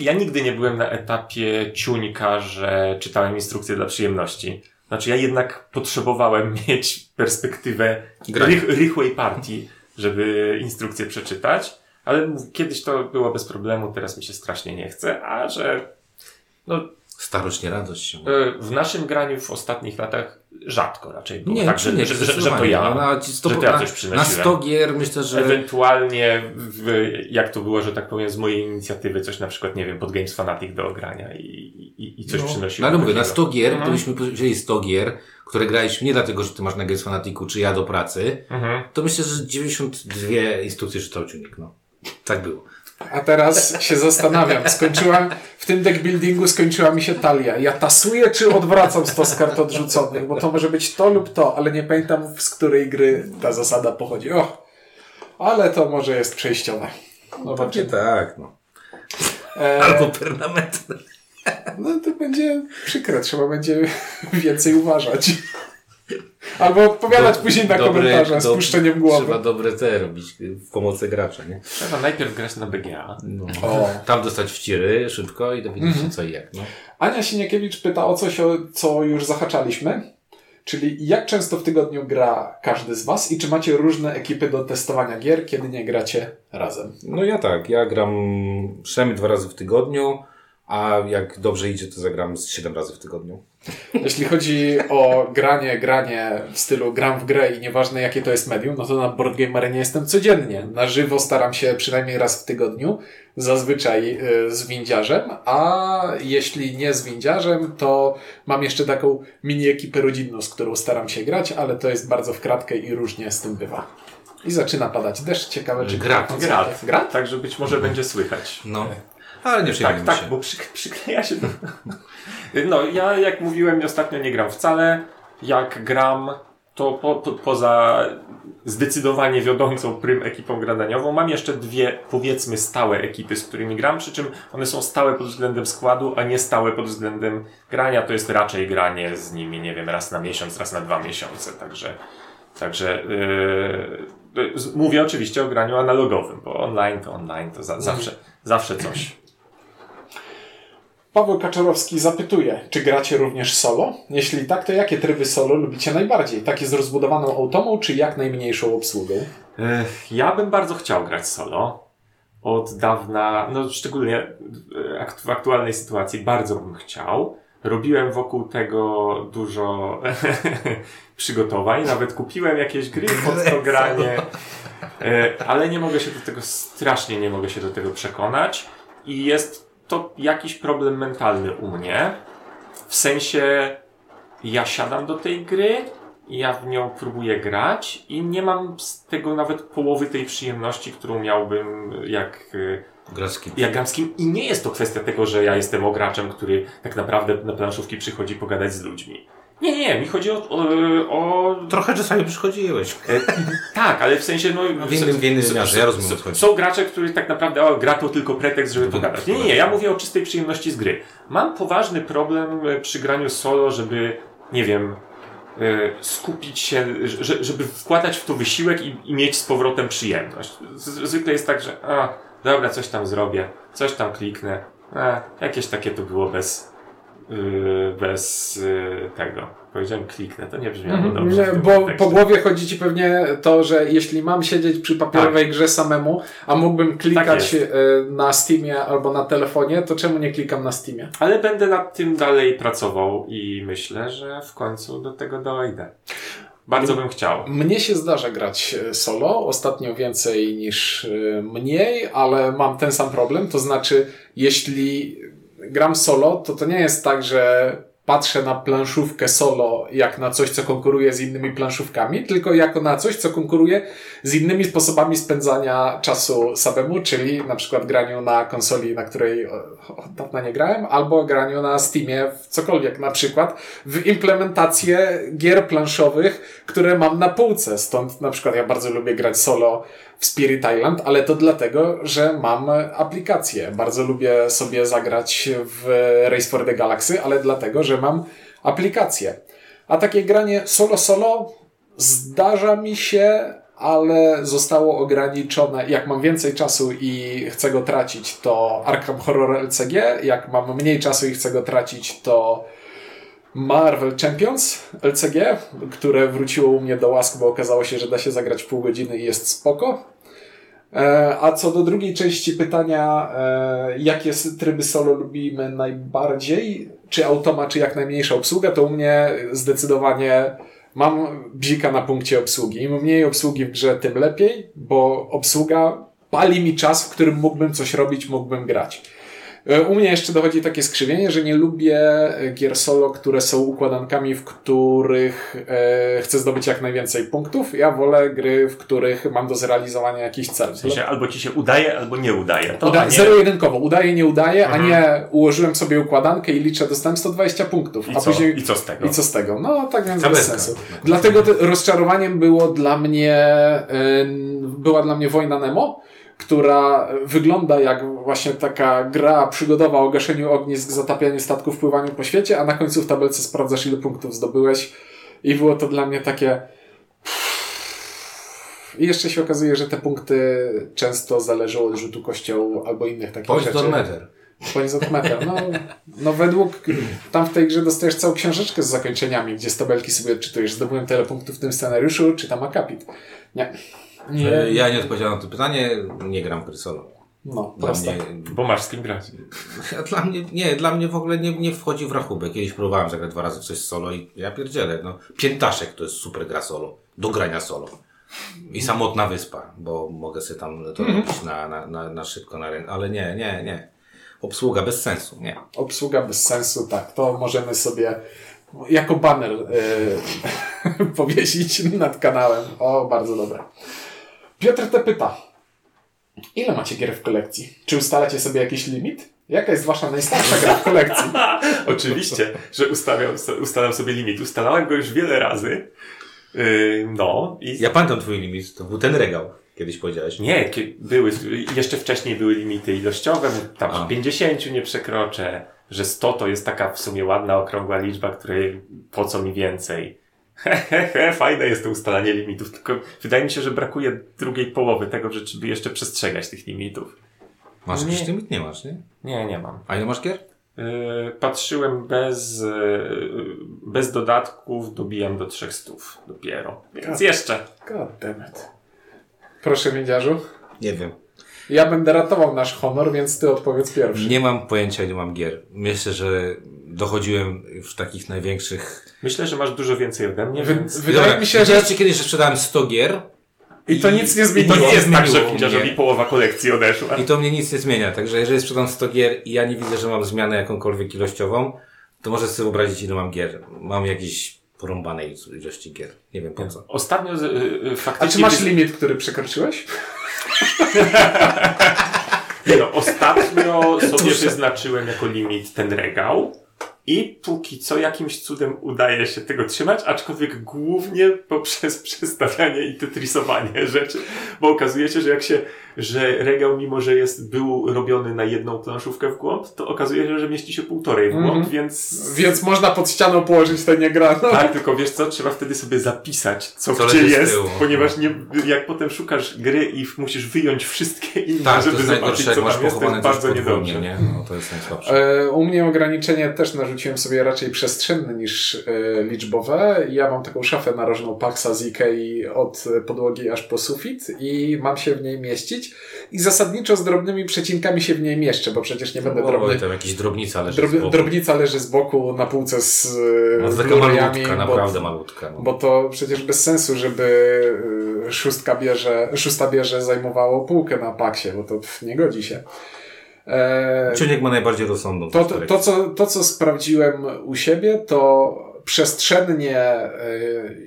Ja nigdy nie byłem na etapie ciuńka, że czytałem instrukcje dla przyjemności. Znaczy ja jednak potrzebowałem mieć perspektywę rych, rychłej partii, żeby instrukcję przeczytać, ale kiedyś to było bez problemu, teraz mi się strasznie nie chce, a że no, Starość, nie radość się. e, w naszym graniu w ostatnich latach rzadko raczej było Nie, tak, że, ciuniek, że, że, że to ja, No, na, 100, że to ja na, coś na przynosiłem. 100 gier myślę, że... Ewentualnie, w, jak to było, że tak powiem, z mojej inicjatywy coś na przykład, nie wiem, pod Games Fanatic do ogrania i, i, i coś No, przynosiło. ale mówię, na takiego. 100 gier, Mhm. gdybyśmy wzięli 100 gier, które graliśmy nie dlatego, że ty masz na Games Fanaticu, czy ja do pracy, Mhm. to myślę, że 92 instrukcje czytał ciunik, no. Tak było. A teraz się zastanawiam. Skończyłam, w tym deck buildingu skończyła mi się talia. Ja tasuję, czy odwracam stos kart odrzuconych, bo to może być to lub to, ale nie pamiętam, z której gry ta zasada pochodzi. O, ale to może jest przejściowe. Zobaczymy. tak, no. E, Albo permanentne. no to będzie przykre, trzeba będzie więcej uważać. Albo odpowiadać Do- później na dobre- komentarze z puszczeniem głowy. Trzeba dobre te robić w pomocy gracza, nie? Trzeba najpierw grać na BGA. No. O. Tam dostać wciry szybko i dowiedzieć się co i jak, no. Ania Siniakiewicz pyta o coś, o co już zahaczaliśmy. Czyli jak często w tygodniu gra każdy z Was i czy macie różne ekipy do testowania gier, kiedy nie gracie razem? No ja tak, ja gram przynajmniej dwa razy w tygodniu, a jak dobrze idzie, to zagram z 7 razy w tygodniu. Jeśli chodzi o granie, granie w stylu gram w grę i nieważne jakie to jest medium, no to na Board Game Arenie jestem codziennie. Na żywo staram się przynajmniej raz w tygodniu, zazwyczaj y, z windziarzem, a jeśli nie z windziarzem, to mam jeszcze taką mini ekipę rodzinną, z którą staram się grać, ale to jest bardzo w kratkę i różnie z tym bywa. I zaczyna padać deszcz, ciekawe czy... Grat. Grat. Grat? Tak, że być może będzie słychać. No. Ale nie przejmujmy Tak, się. tak, bo przy, przykleja się. No, ja jak mówiłem ostatnio nie gram wcale. Jak gram, to po, po, poza zdecydowanie wiodącą prym ekipą gradaniową, mam jeszcze dwie, powiedzmy, stałe ekipy, z którymi gram, przy czym one są stałe pod względem składu, a nie stałe pod względem grania. To jest raczej granie z nimi, nie wiem, raz na miesiąc, raz na dwa miesiące, także Także yy, mówię oczywiście o graniu analogowym, bo online to online, to za, zawsze, zawsze coś. Paweł Kaczorowski zapytuje, czy gracie również solo? Jeśli tak, to jakie tryby solo lubicie najbardziej? Takie z rozbudowaną automą, czy jak najmniejszą obsługą? Ja bym bardzo chciał grać solo. Od dawna, no szczególnie e, w aktualnej sytuacji bardzo bym chciał. Robiłem wokół tego dużo przygotowań, nawet kupiłem jakieś gry pod to granie, E, ale nie mogę się do tego, strasznie nie mogę się do tego przekonać i jest to jakiś problem mentalny u mnie. W sensie ja siadam do tej gry, ja w nią próbuję grać i nie mam z tego nawet połowy tej przyjemności, którą miałbym jak, y, Grasz z kim? jak gram z kim. I nie jest to kwestia tego, że ja jestem ograczem, który tak naprawdę na planszówki przychodzi pogadać z ludźmi. Nie, nie, mi chodzi o, o, o Trochę czasami przychodziłeś. E, tak, ale w sensie, no... w innym- w innym wymiarze, ja rozumiem, o s- co chodzi. Są gracze, którzy tak naprawdę, o, gra to tylko pretekst, żeby pogadać. Nie, nie, ja mówię o czystej przyjemności z gry. Mam poważny problem e, przy graniu solo, żeby, nie wiem, e, skupić się, że, żeby wkładać w to wysiłek i, i mieć z powrotem przyjemność. Zwykle jest tak, że a, dobra, coś tam zrobię, coś tam kliknę. A, jakieś takie to było bez, bez yy, tego. Powiedziałem kliknę, to nie brzmiało dobrze. Mhm. Nie, tym bo kontekście. po głowie chodzi ci pewnie to, że jeśli mam siedzieć przy papierowej grze samemu, a mógłbym klikać Tak e, na Steamie albo na telefonie, to czemu nie klikam na Steamie? Ale będę nad tym dalej pracował i myślę, że w końcu do tego dojdę. Bardzo bym chciał. Mnie się zdarza grać solo, ostatnio więcej niż mniej, ale mam ten sam problem, to znaczy jeśli gram solo, to to nie jest tak, że patrzę na planszówkę solo jak na coś, co konkuruje z innymi planszówkami, tylko jako na coś, co konkuruje z innymi sposobami spędzania czasu samemu, czyli na przykład graniu na konsoli, na której od dawna nie grałem, albo graniu na Steamie w cokolwiek, na przykład w implementację gier planszowych, które mam na półce. Stąd na przykład ja bardzo lubię grać solo w Spirit Island, ale to dlatego, że mam aplikację. Bardzo lubię sobie zagrać w Race for the Galaxy, ale dlatego, że mam aplikację. A takie granie solo-solo zdarza mi się, ale zostało ograniczone. Jak mam więcej czasu i chcę go tracić, to Arkham Horror LCG. Jak mam mniej czasu i chcę go tracić, to Marvel Champions LCG, które wróciło u mnie do łask, bo okazało się, że da się zagrać pół godziny i jest spoko. E, a co do drugiej części pytania, e, jakie tryby solo lubimy najbardziej? Czy automa, czy jak najmniejsza obsługa? To u mnie zdecydowanie mam bzika na punkcie obsługi. Im mniej obsługi w grze, tym lepiej, bo obsługa pali mi czas, w którym mógłbym coś robić, mógłbym grać. E, u mnie jeszcze dochodzi takie skrzywienie, że nie lubię e, gier solo, które są układankami, w których e, chcę zdobyć jak najwięcej punktów. Ja wolę gry, w których mam do zrealizowania jakiś cel. W sensie albo ci się udaje, albo nie udaje. To, Uda nie... Zero-jedynkowo. Udaje, nie udaje, mhm. a nie ułożyłem sobie układankę i liczę, dostałem 120 punktów. I a co? później... I co z tego? I co z tego? No tak więc bez sensu. Dlatego rozczarowaniem było dla mnie, yy, była dla mnie Wojna Nemo, która wygląda jak właśnie taka gra przygodowa o gaszeniu ognisk, zatapianiu statków, pływaniu po świecie, a na końcu w tabelce sprawdzasz ile punktów zdobyłeś i było to dla mnie takie i jeszcze się okazuje, że te punkty często zależą od rzutu kościołu albo innych takich rzeczy. Matter. Points don't matter. No, no według, tam w tej grze dostajesz całą książeczkę z zakończeniami, gdzie z tabelki sobie odczytujesz. Zdobyłem tyle punktów w tym scenariuszu, czytam akapit. Nie. Nie. E, ja nie odpowiedziałem na to pytanie, nie gram gry solo. No, dla mnie, Bo masz z kim grać. Dla mnie, nie, dla mnie w ogóle nie, nie wchodzi w rachubę. Kiedyś próbowałem zagrać dwa razy w coś solo i ja pierdzielę. No, Piętaszek to jest super gra solo. Do grania solo. I samotna wyspa, bo mogę sobie tam to mm -hmm. robić na, na, na, na szybko, na rękę. Ale nie, nie, nie. Obsługa bez sensu, nie. Obsługa bez sensu, tak. To możemy sobie jako banner yy, powiesić nad kanałem. O, bardzo dobre. Piotr te pyta. Ile macie gier w kolekcji? Czy ustalacie sobie jakiś limit? Jaka jest wasza najstarsza gra w kolekcji? Oczywiście, że ustawiam, ustalam sobie limit. Ustalałem go już wiele razy. Yy, no. I... Ja pamiętam twój limit. To był ten regał. Kiedyś powiedziałeś. Nie, były, jeszcze wcześniej były limity ilościowe. Tam A. 50 nie przekroczę. Że 100 to jest taka w sumie ładna, okrągła liczba, której po co mi więcej. Hehehe, fajne jest to ustalanie limitów, tylko wydaje mi się, że brakuje drugiej połowy tego, żeby jeszcze przestrzegać tych limitów. Masz jakiś limit? Nie masz, nie? Nie, nie mam. A ile masz gier? Yy, patrzyłem bez, yy, bez dodatków, dobijam do 300 dopiero. Więc God. jeszcze. God damn it. Proszę, Miedziarzu. Nie wiem. Ja będę ratował nasz honor, więc ty odpowiedz pierwszy. Nie mam pojęcia, ile mam gier. Myślę, że dochodziłem w takich największych... Myślę, że masz dużo więcej ode mnie, Wy, więc... Wydaje Dobra, mi się, że... kiedyś, że sprzedałem 100 gier i to nic nie zmieniło. I to nie jest tak, że Pindziarzowi połowa kolekcji odeszła. I to mnie nic nie zmienia. Także jeżeli sprzedam 100 gier i ja nie widzę, że mam zmianę jakąkolwiek ilościową, to może sobie wyobrazić, ile mam gier. Mam jakieś porąbanej ilości gier. Nie wiem po co. Ostatnio y, faktycznie... A czy masz limit, który przekroczyłeś? No, ostatnio sobie wyznaczyłem jako limit ten regał. I póki co jakimś cudem udaje się tego trzymać, aczkolwiek głównie poprzez przestawianie i tetrisowanie rzeczy, bo okazuje się, że jak się że regał, mimo że jest, był robiony na jedną planszówkę w głąb, to okazuje się, że mieści się półtorej w głąb, mm -hmm. więc... Więc można pod ścianą położyć te niegrane. Tak, tylko wiesz co, trzeba wtedy sobie zapisać, co, co gdzie jest, ponieważ nie, jak potem szukasz gry i musisz wyjąć wszystkie inne, tak, żeby zobaczyć, co tam jest, to jest bardzo niedobrze. Nie? No, to jest najsłabsze. E, u mnie ograniczenie też narzuciłem sobie raczej przestrzenne niż e, liczbowe. Ja mam taką szafę narożną Paxa z Ikei od podłogi aż po sufit i mam się w niej mieścić i zasadniczo z drobnymi przecinkami się w niej mieszczę, bo przecież nie będę drobny. tam jakiś drobnica leży Drob, z boku. Drobnica leży z boku na półce z no, taka malutka, naprawdę malutka. No. Bo to przecież bez sensu, żeby y, szóstka bierze, szósta bierze zajmowało półkę na paksie, bo to nie godzi się. E, Ciuniek ma najbardziej rozsądną to, to, to, co, to, co sprawdziłem u siebie, to przestrzennie e,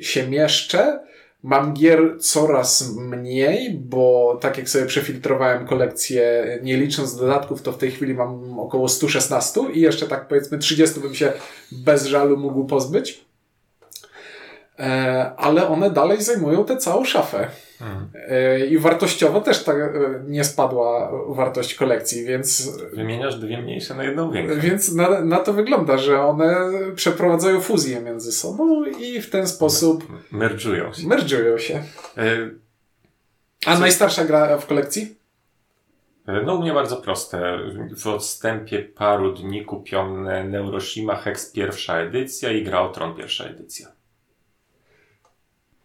się mieszczę. Mam gier coraz mniej, bo tak jak sobie przefiltrowałem kolekcję, nie licząc dodatków, to w tej chwili mam około 116 i jeszcze tak powiedzmy 30 bym się bez żalu mógł pozbyć. E, ale one dalej zajmują tę całą szafę. E, I wartościowo też tak e, nie spadła wartość kolekcji, więc. Wymieniasz dwie mniejsze na jedną większą. Więc na, na to wygląda, że one przeprowadzają fuzję między sobą i w ten sposób Merdżują się. merdżują się. E, A najstarsza gra w kolekcji? No u mnie bardzo proste. W odstępie paru dni kupione Neuroshima Hex pierwsza edycja i Gra o Tron pierwsza edycja.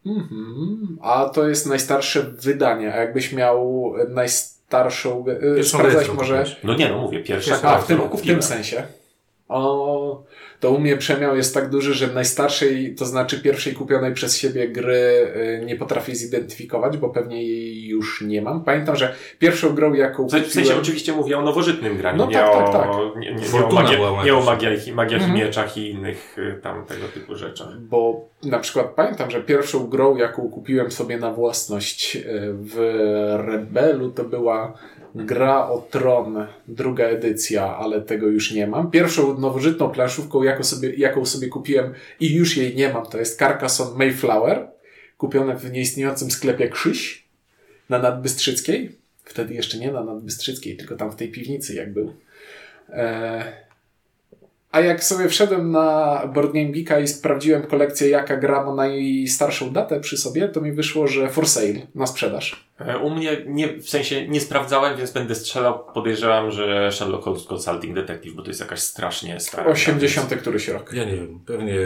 Mhm. A to jest najstarsze wydanie. A jakbyś miał najstarszą. e, Pierwszą Sprawdzać może. No nie, no mówię, pierwsza A, w tym, w tym sensie. O, to u mnie przemiał jest tak duży, że najstarszej, to znaczy pierwszej kupionej przez siebie gry y, nie potrafię zidentyfikować, bo pewnie jej już nie mam. Pamiętam, że pierwszą grą, jaką W sensie kupiłem... oczywiście mówię o nowożytnym graniu, No nie, tak, o, tak, tak. Nie, nie, nie, o, magia, nie o magiach, magiach Mhm. i mieczach i innych y, tam tego typu rzeczach. Bo na przykład pamiętam, że pierwszą grą, jaką kupiłem sobie na własność y, w Rebelu, to była gra o Tron, druga edycja, ale tego już nie mam. Pierwszą nowożytną planszówką, jaką sobie, jaką sobie kupiłem i już jej nie mam, to jest Carcassonne Mayflower, kupione w nieistniejącym sklepie Krzyś na Nadbystrzyckiej. Wtedy jeszcze nie na Nadbystrzyckiej, tylko tam w tej piwnicy jak był. E, a jak sobie wszedłem na Board Game Geeka i sprawdziłem kolekcję, jaka gra ma najstarszą datę przy sobie, to mi wyszło, że for sale, na sprzedaż. E, U mnie nie, w sensie nie sprawdzałem, więc będę strzelał. Podejrzewam, że Sherlock Holmes Consulting Detective, bo to jest jakaś strasznie stara. 80 któryś rok. Ja nie wiem, pewnie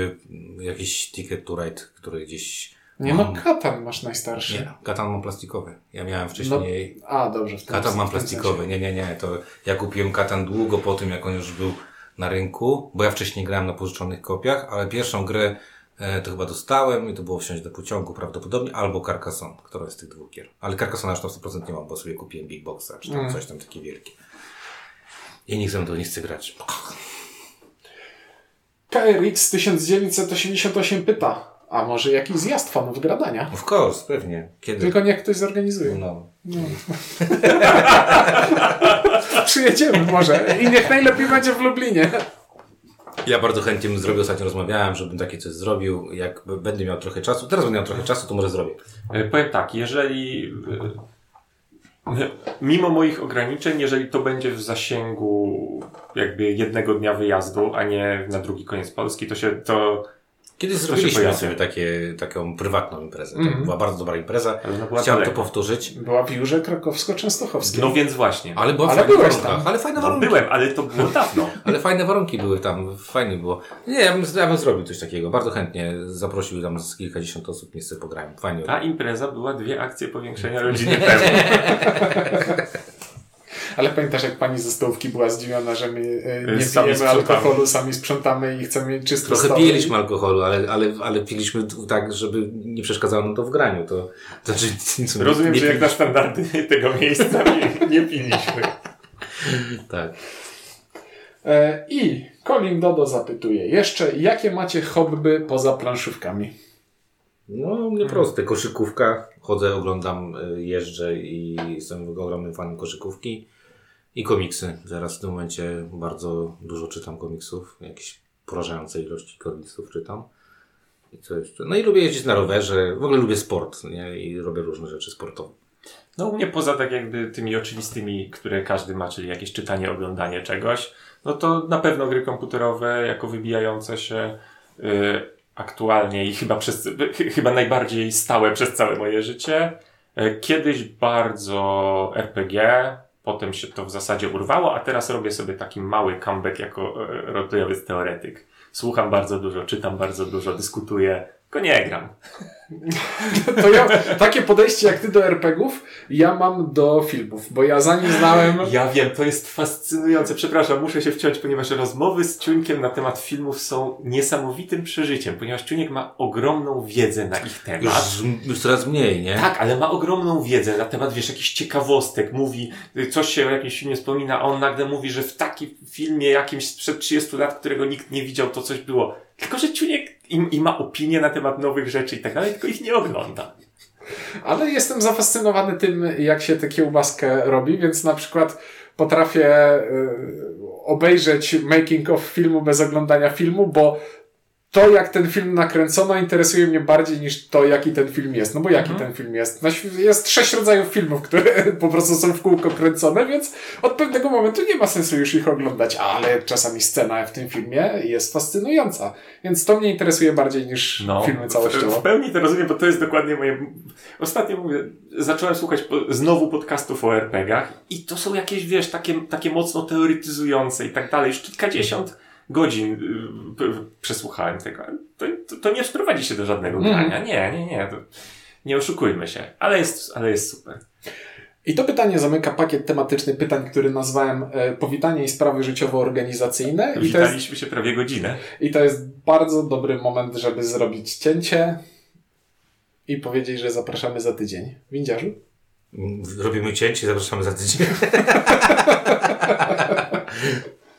jakiś ticket to ride, który gdzieś... Nie no, mam. Katan masz najstarszy. Nie, katan mam plastikowy. Ja miałem wcześniej... A, dobrze. Katan mam plastikowy. Nie, nie, nie. To ja kupiłem katan długo po tym, jak on już był na rynku, bo ja wcześniej grałem na pożyczonych kopiach, ale pierwszą grę e, to chyba dostałem i to było wsiąść do pociągu prawdopodobnie, albo Carcassonne, która z tych dwóch gier. Ale Carcassonne aż na 100% nie mam, bo sobie kupiłem Big Boxa, czy tam Mm. coś tam takie wielkie. I nikt ze mną to nie chce grać. KRX 1988 pyta, a może jakiś zjazd fanów gradania? Of course, pewnie. Kiedy? Tylko niech ktoś zorganizuje. No. Przyjedziemy może. I niech najlepiej będzie w Lublinie. Ja bardzo chętnie bym zrobił, ostatnio rozmawiałem, żebym takie coś zrobił. Jak będę miał trochę czasu, teraz będę miał trochę czasu, to może zrobię. E, Powiem tak, jeżeli e, mimo moich ograniczeń, jeżeli to będzie w zasięgu jakby jednego dnia wyjazdu, a nie na drugi koniec Polski, to się to. Kiedyś zrobiliśmy sobie takie, taką prywatną imprezę. To Mhm. była bardzo dobra impreza. Chciałem to daleko. powtórzyć. Była w Jurze Krakowsko-Częstochowskiej. No więc właśnie. Ale była Ale fajna byłeś tam. Ale fajne No, warunki. byłem, ale to było dawno. Ale fajne warunki były tam. Fajnie było. Nie, ja bym, ja bym zrobił coś takiego. Bardzo chętnie zaprosił tam z kilkadziesiąt osób, miejsce pograłem. Fajnie. Ta impreza była dwie akcje powiększenia rodziny temu. Ale pamiętasz, jak pani ze stołówki była zdziwiona, że my e, nie Sami pijemy sprzątamy. alkoholu, sami sprzątamy i chcemy mieć czysty Trochę stoł. piliśmy alkoholu, ale, ale, ale piliśmy tak, żeby nie przeszkadzało nam to w graniu. To, to znaczy, nic Rozumiem, nie że jak na standardy tego miejsca nie, nie piliśmy. Tak. E, I Colin Dodo zapytuje jeszcze, jakie macie hobby poza planszówkami? No, nie proste. Koszykówka. Chodzę, oglądam, y, jeżdżę i jestem ogromnym fanem koszykówki. I komiksy. Teraz w tym momencie bardzo dużo czytam komiksów. Jakieś porażające ilości komiksów czytam. I co jeszcze? No i lubię jeździć na rowerze. W ogóle lubię sport. Nie? I robię różne rzeczy sportowe. No u mnie poza tak jakby tymi oczywistymi, które każdy ma, czyli jakieś czytanie, oglądanie czegoś, no to na pewno gry komputerowe jako wybijające się y, aktualnie i chyba, przez, ch- chyba najbardziej stałe przez całe moje życie. Y, Kiedyś bardzo RPG, potem się to w zasadzie urwało, a teraz robię sobie taki mały comeback jako y, roleplayowy teoretyk. Słucham bardzo dużo, czytam bardzo dużo, dyskutuję, Tylko nie gram. To ja, takie podejście jak ty do RPGów, ja mam do filmów, bo ja zanim znałem... Ja wiem, to jest fascynujące. Przepraszam, muszę się wciąć, ponieważ rozmowy z Ciuńkiem na temat filmów są niesamowitym przeżyciem, ponieważ Ciuńek ma ogromną wiedzę na ich temat. Już, już coraz mniej, nie? Tak, ale ma ogromną wiedzę na temat, wiesz, jakichś ciekawostek, mówi, coś się o jakimś filmie wspomina, a on nagle mówi, że w takim filmie jakimś sprzed 30 lat, którego nikt nie widział, to coś było. Tylko, że Ciuniek i, i ma opinie na temat nowych rzeczy i tak dalej, tylko ich nie ogląda. Ale jestem zafascynowany tym, jak się tę kiełbaskę robi, więc na przykład potrafię y, obejrzeć making of filmu bez oglądania filmu, bo to, jak ten film nakręcono, interesuje mnie bardziej niż to, jaki ten film jest. No bo jaki Mhm. ten film jest? No, jest sześć rodzajów filmów, które po prostu są w kółko kręcone, więc od pewnego momentu nie ma sensu już ich oglądać, ale czasami scena w tym filmie jest fascynująca. Więc to mnie interesuje bardziej niż filmy No, w, całościowo. w pełni to rozumiem, bo to jest dokładnie moje... Ostatnio mówię, zacząłem słuchać po, znowu podcastów o RPG-ach i to są jakieś, wiesz, takie, takie mocno teoretyzujące i tak dalej. Już kilkadziesiąt godzin y, p- przesłuchałem tego. To, to, to nie sprowadzi się do żadnego Mhm. grania. Nie, nie, nie. To, nie oszukujmy się. Ale jest, ale jest super. I to pytanie zamyka pakiet tematyczny pytań, który nazwałem e, Powitanie i sprawy życiowo-organizacyjne. I to, jest, Witaliśmy się prawie godzinę. I to jest bardzo dobry moment, żeby zrobić cięcie i powiedzieć, że zapraszamy za tydzień. Windziarzu? Robimy cięcie, zapraszamy za tydzień.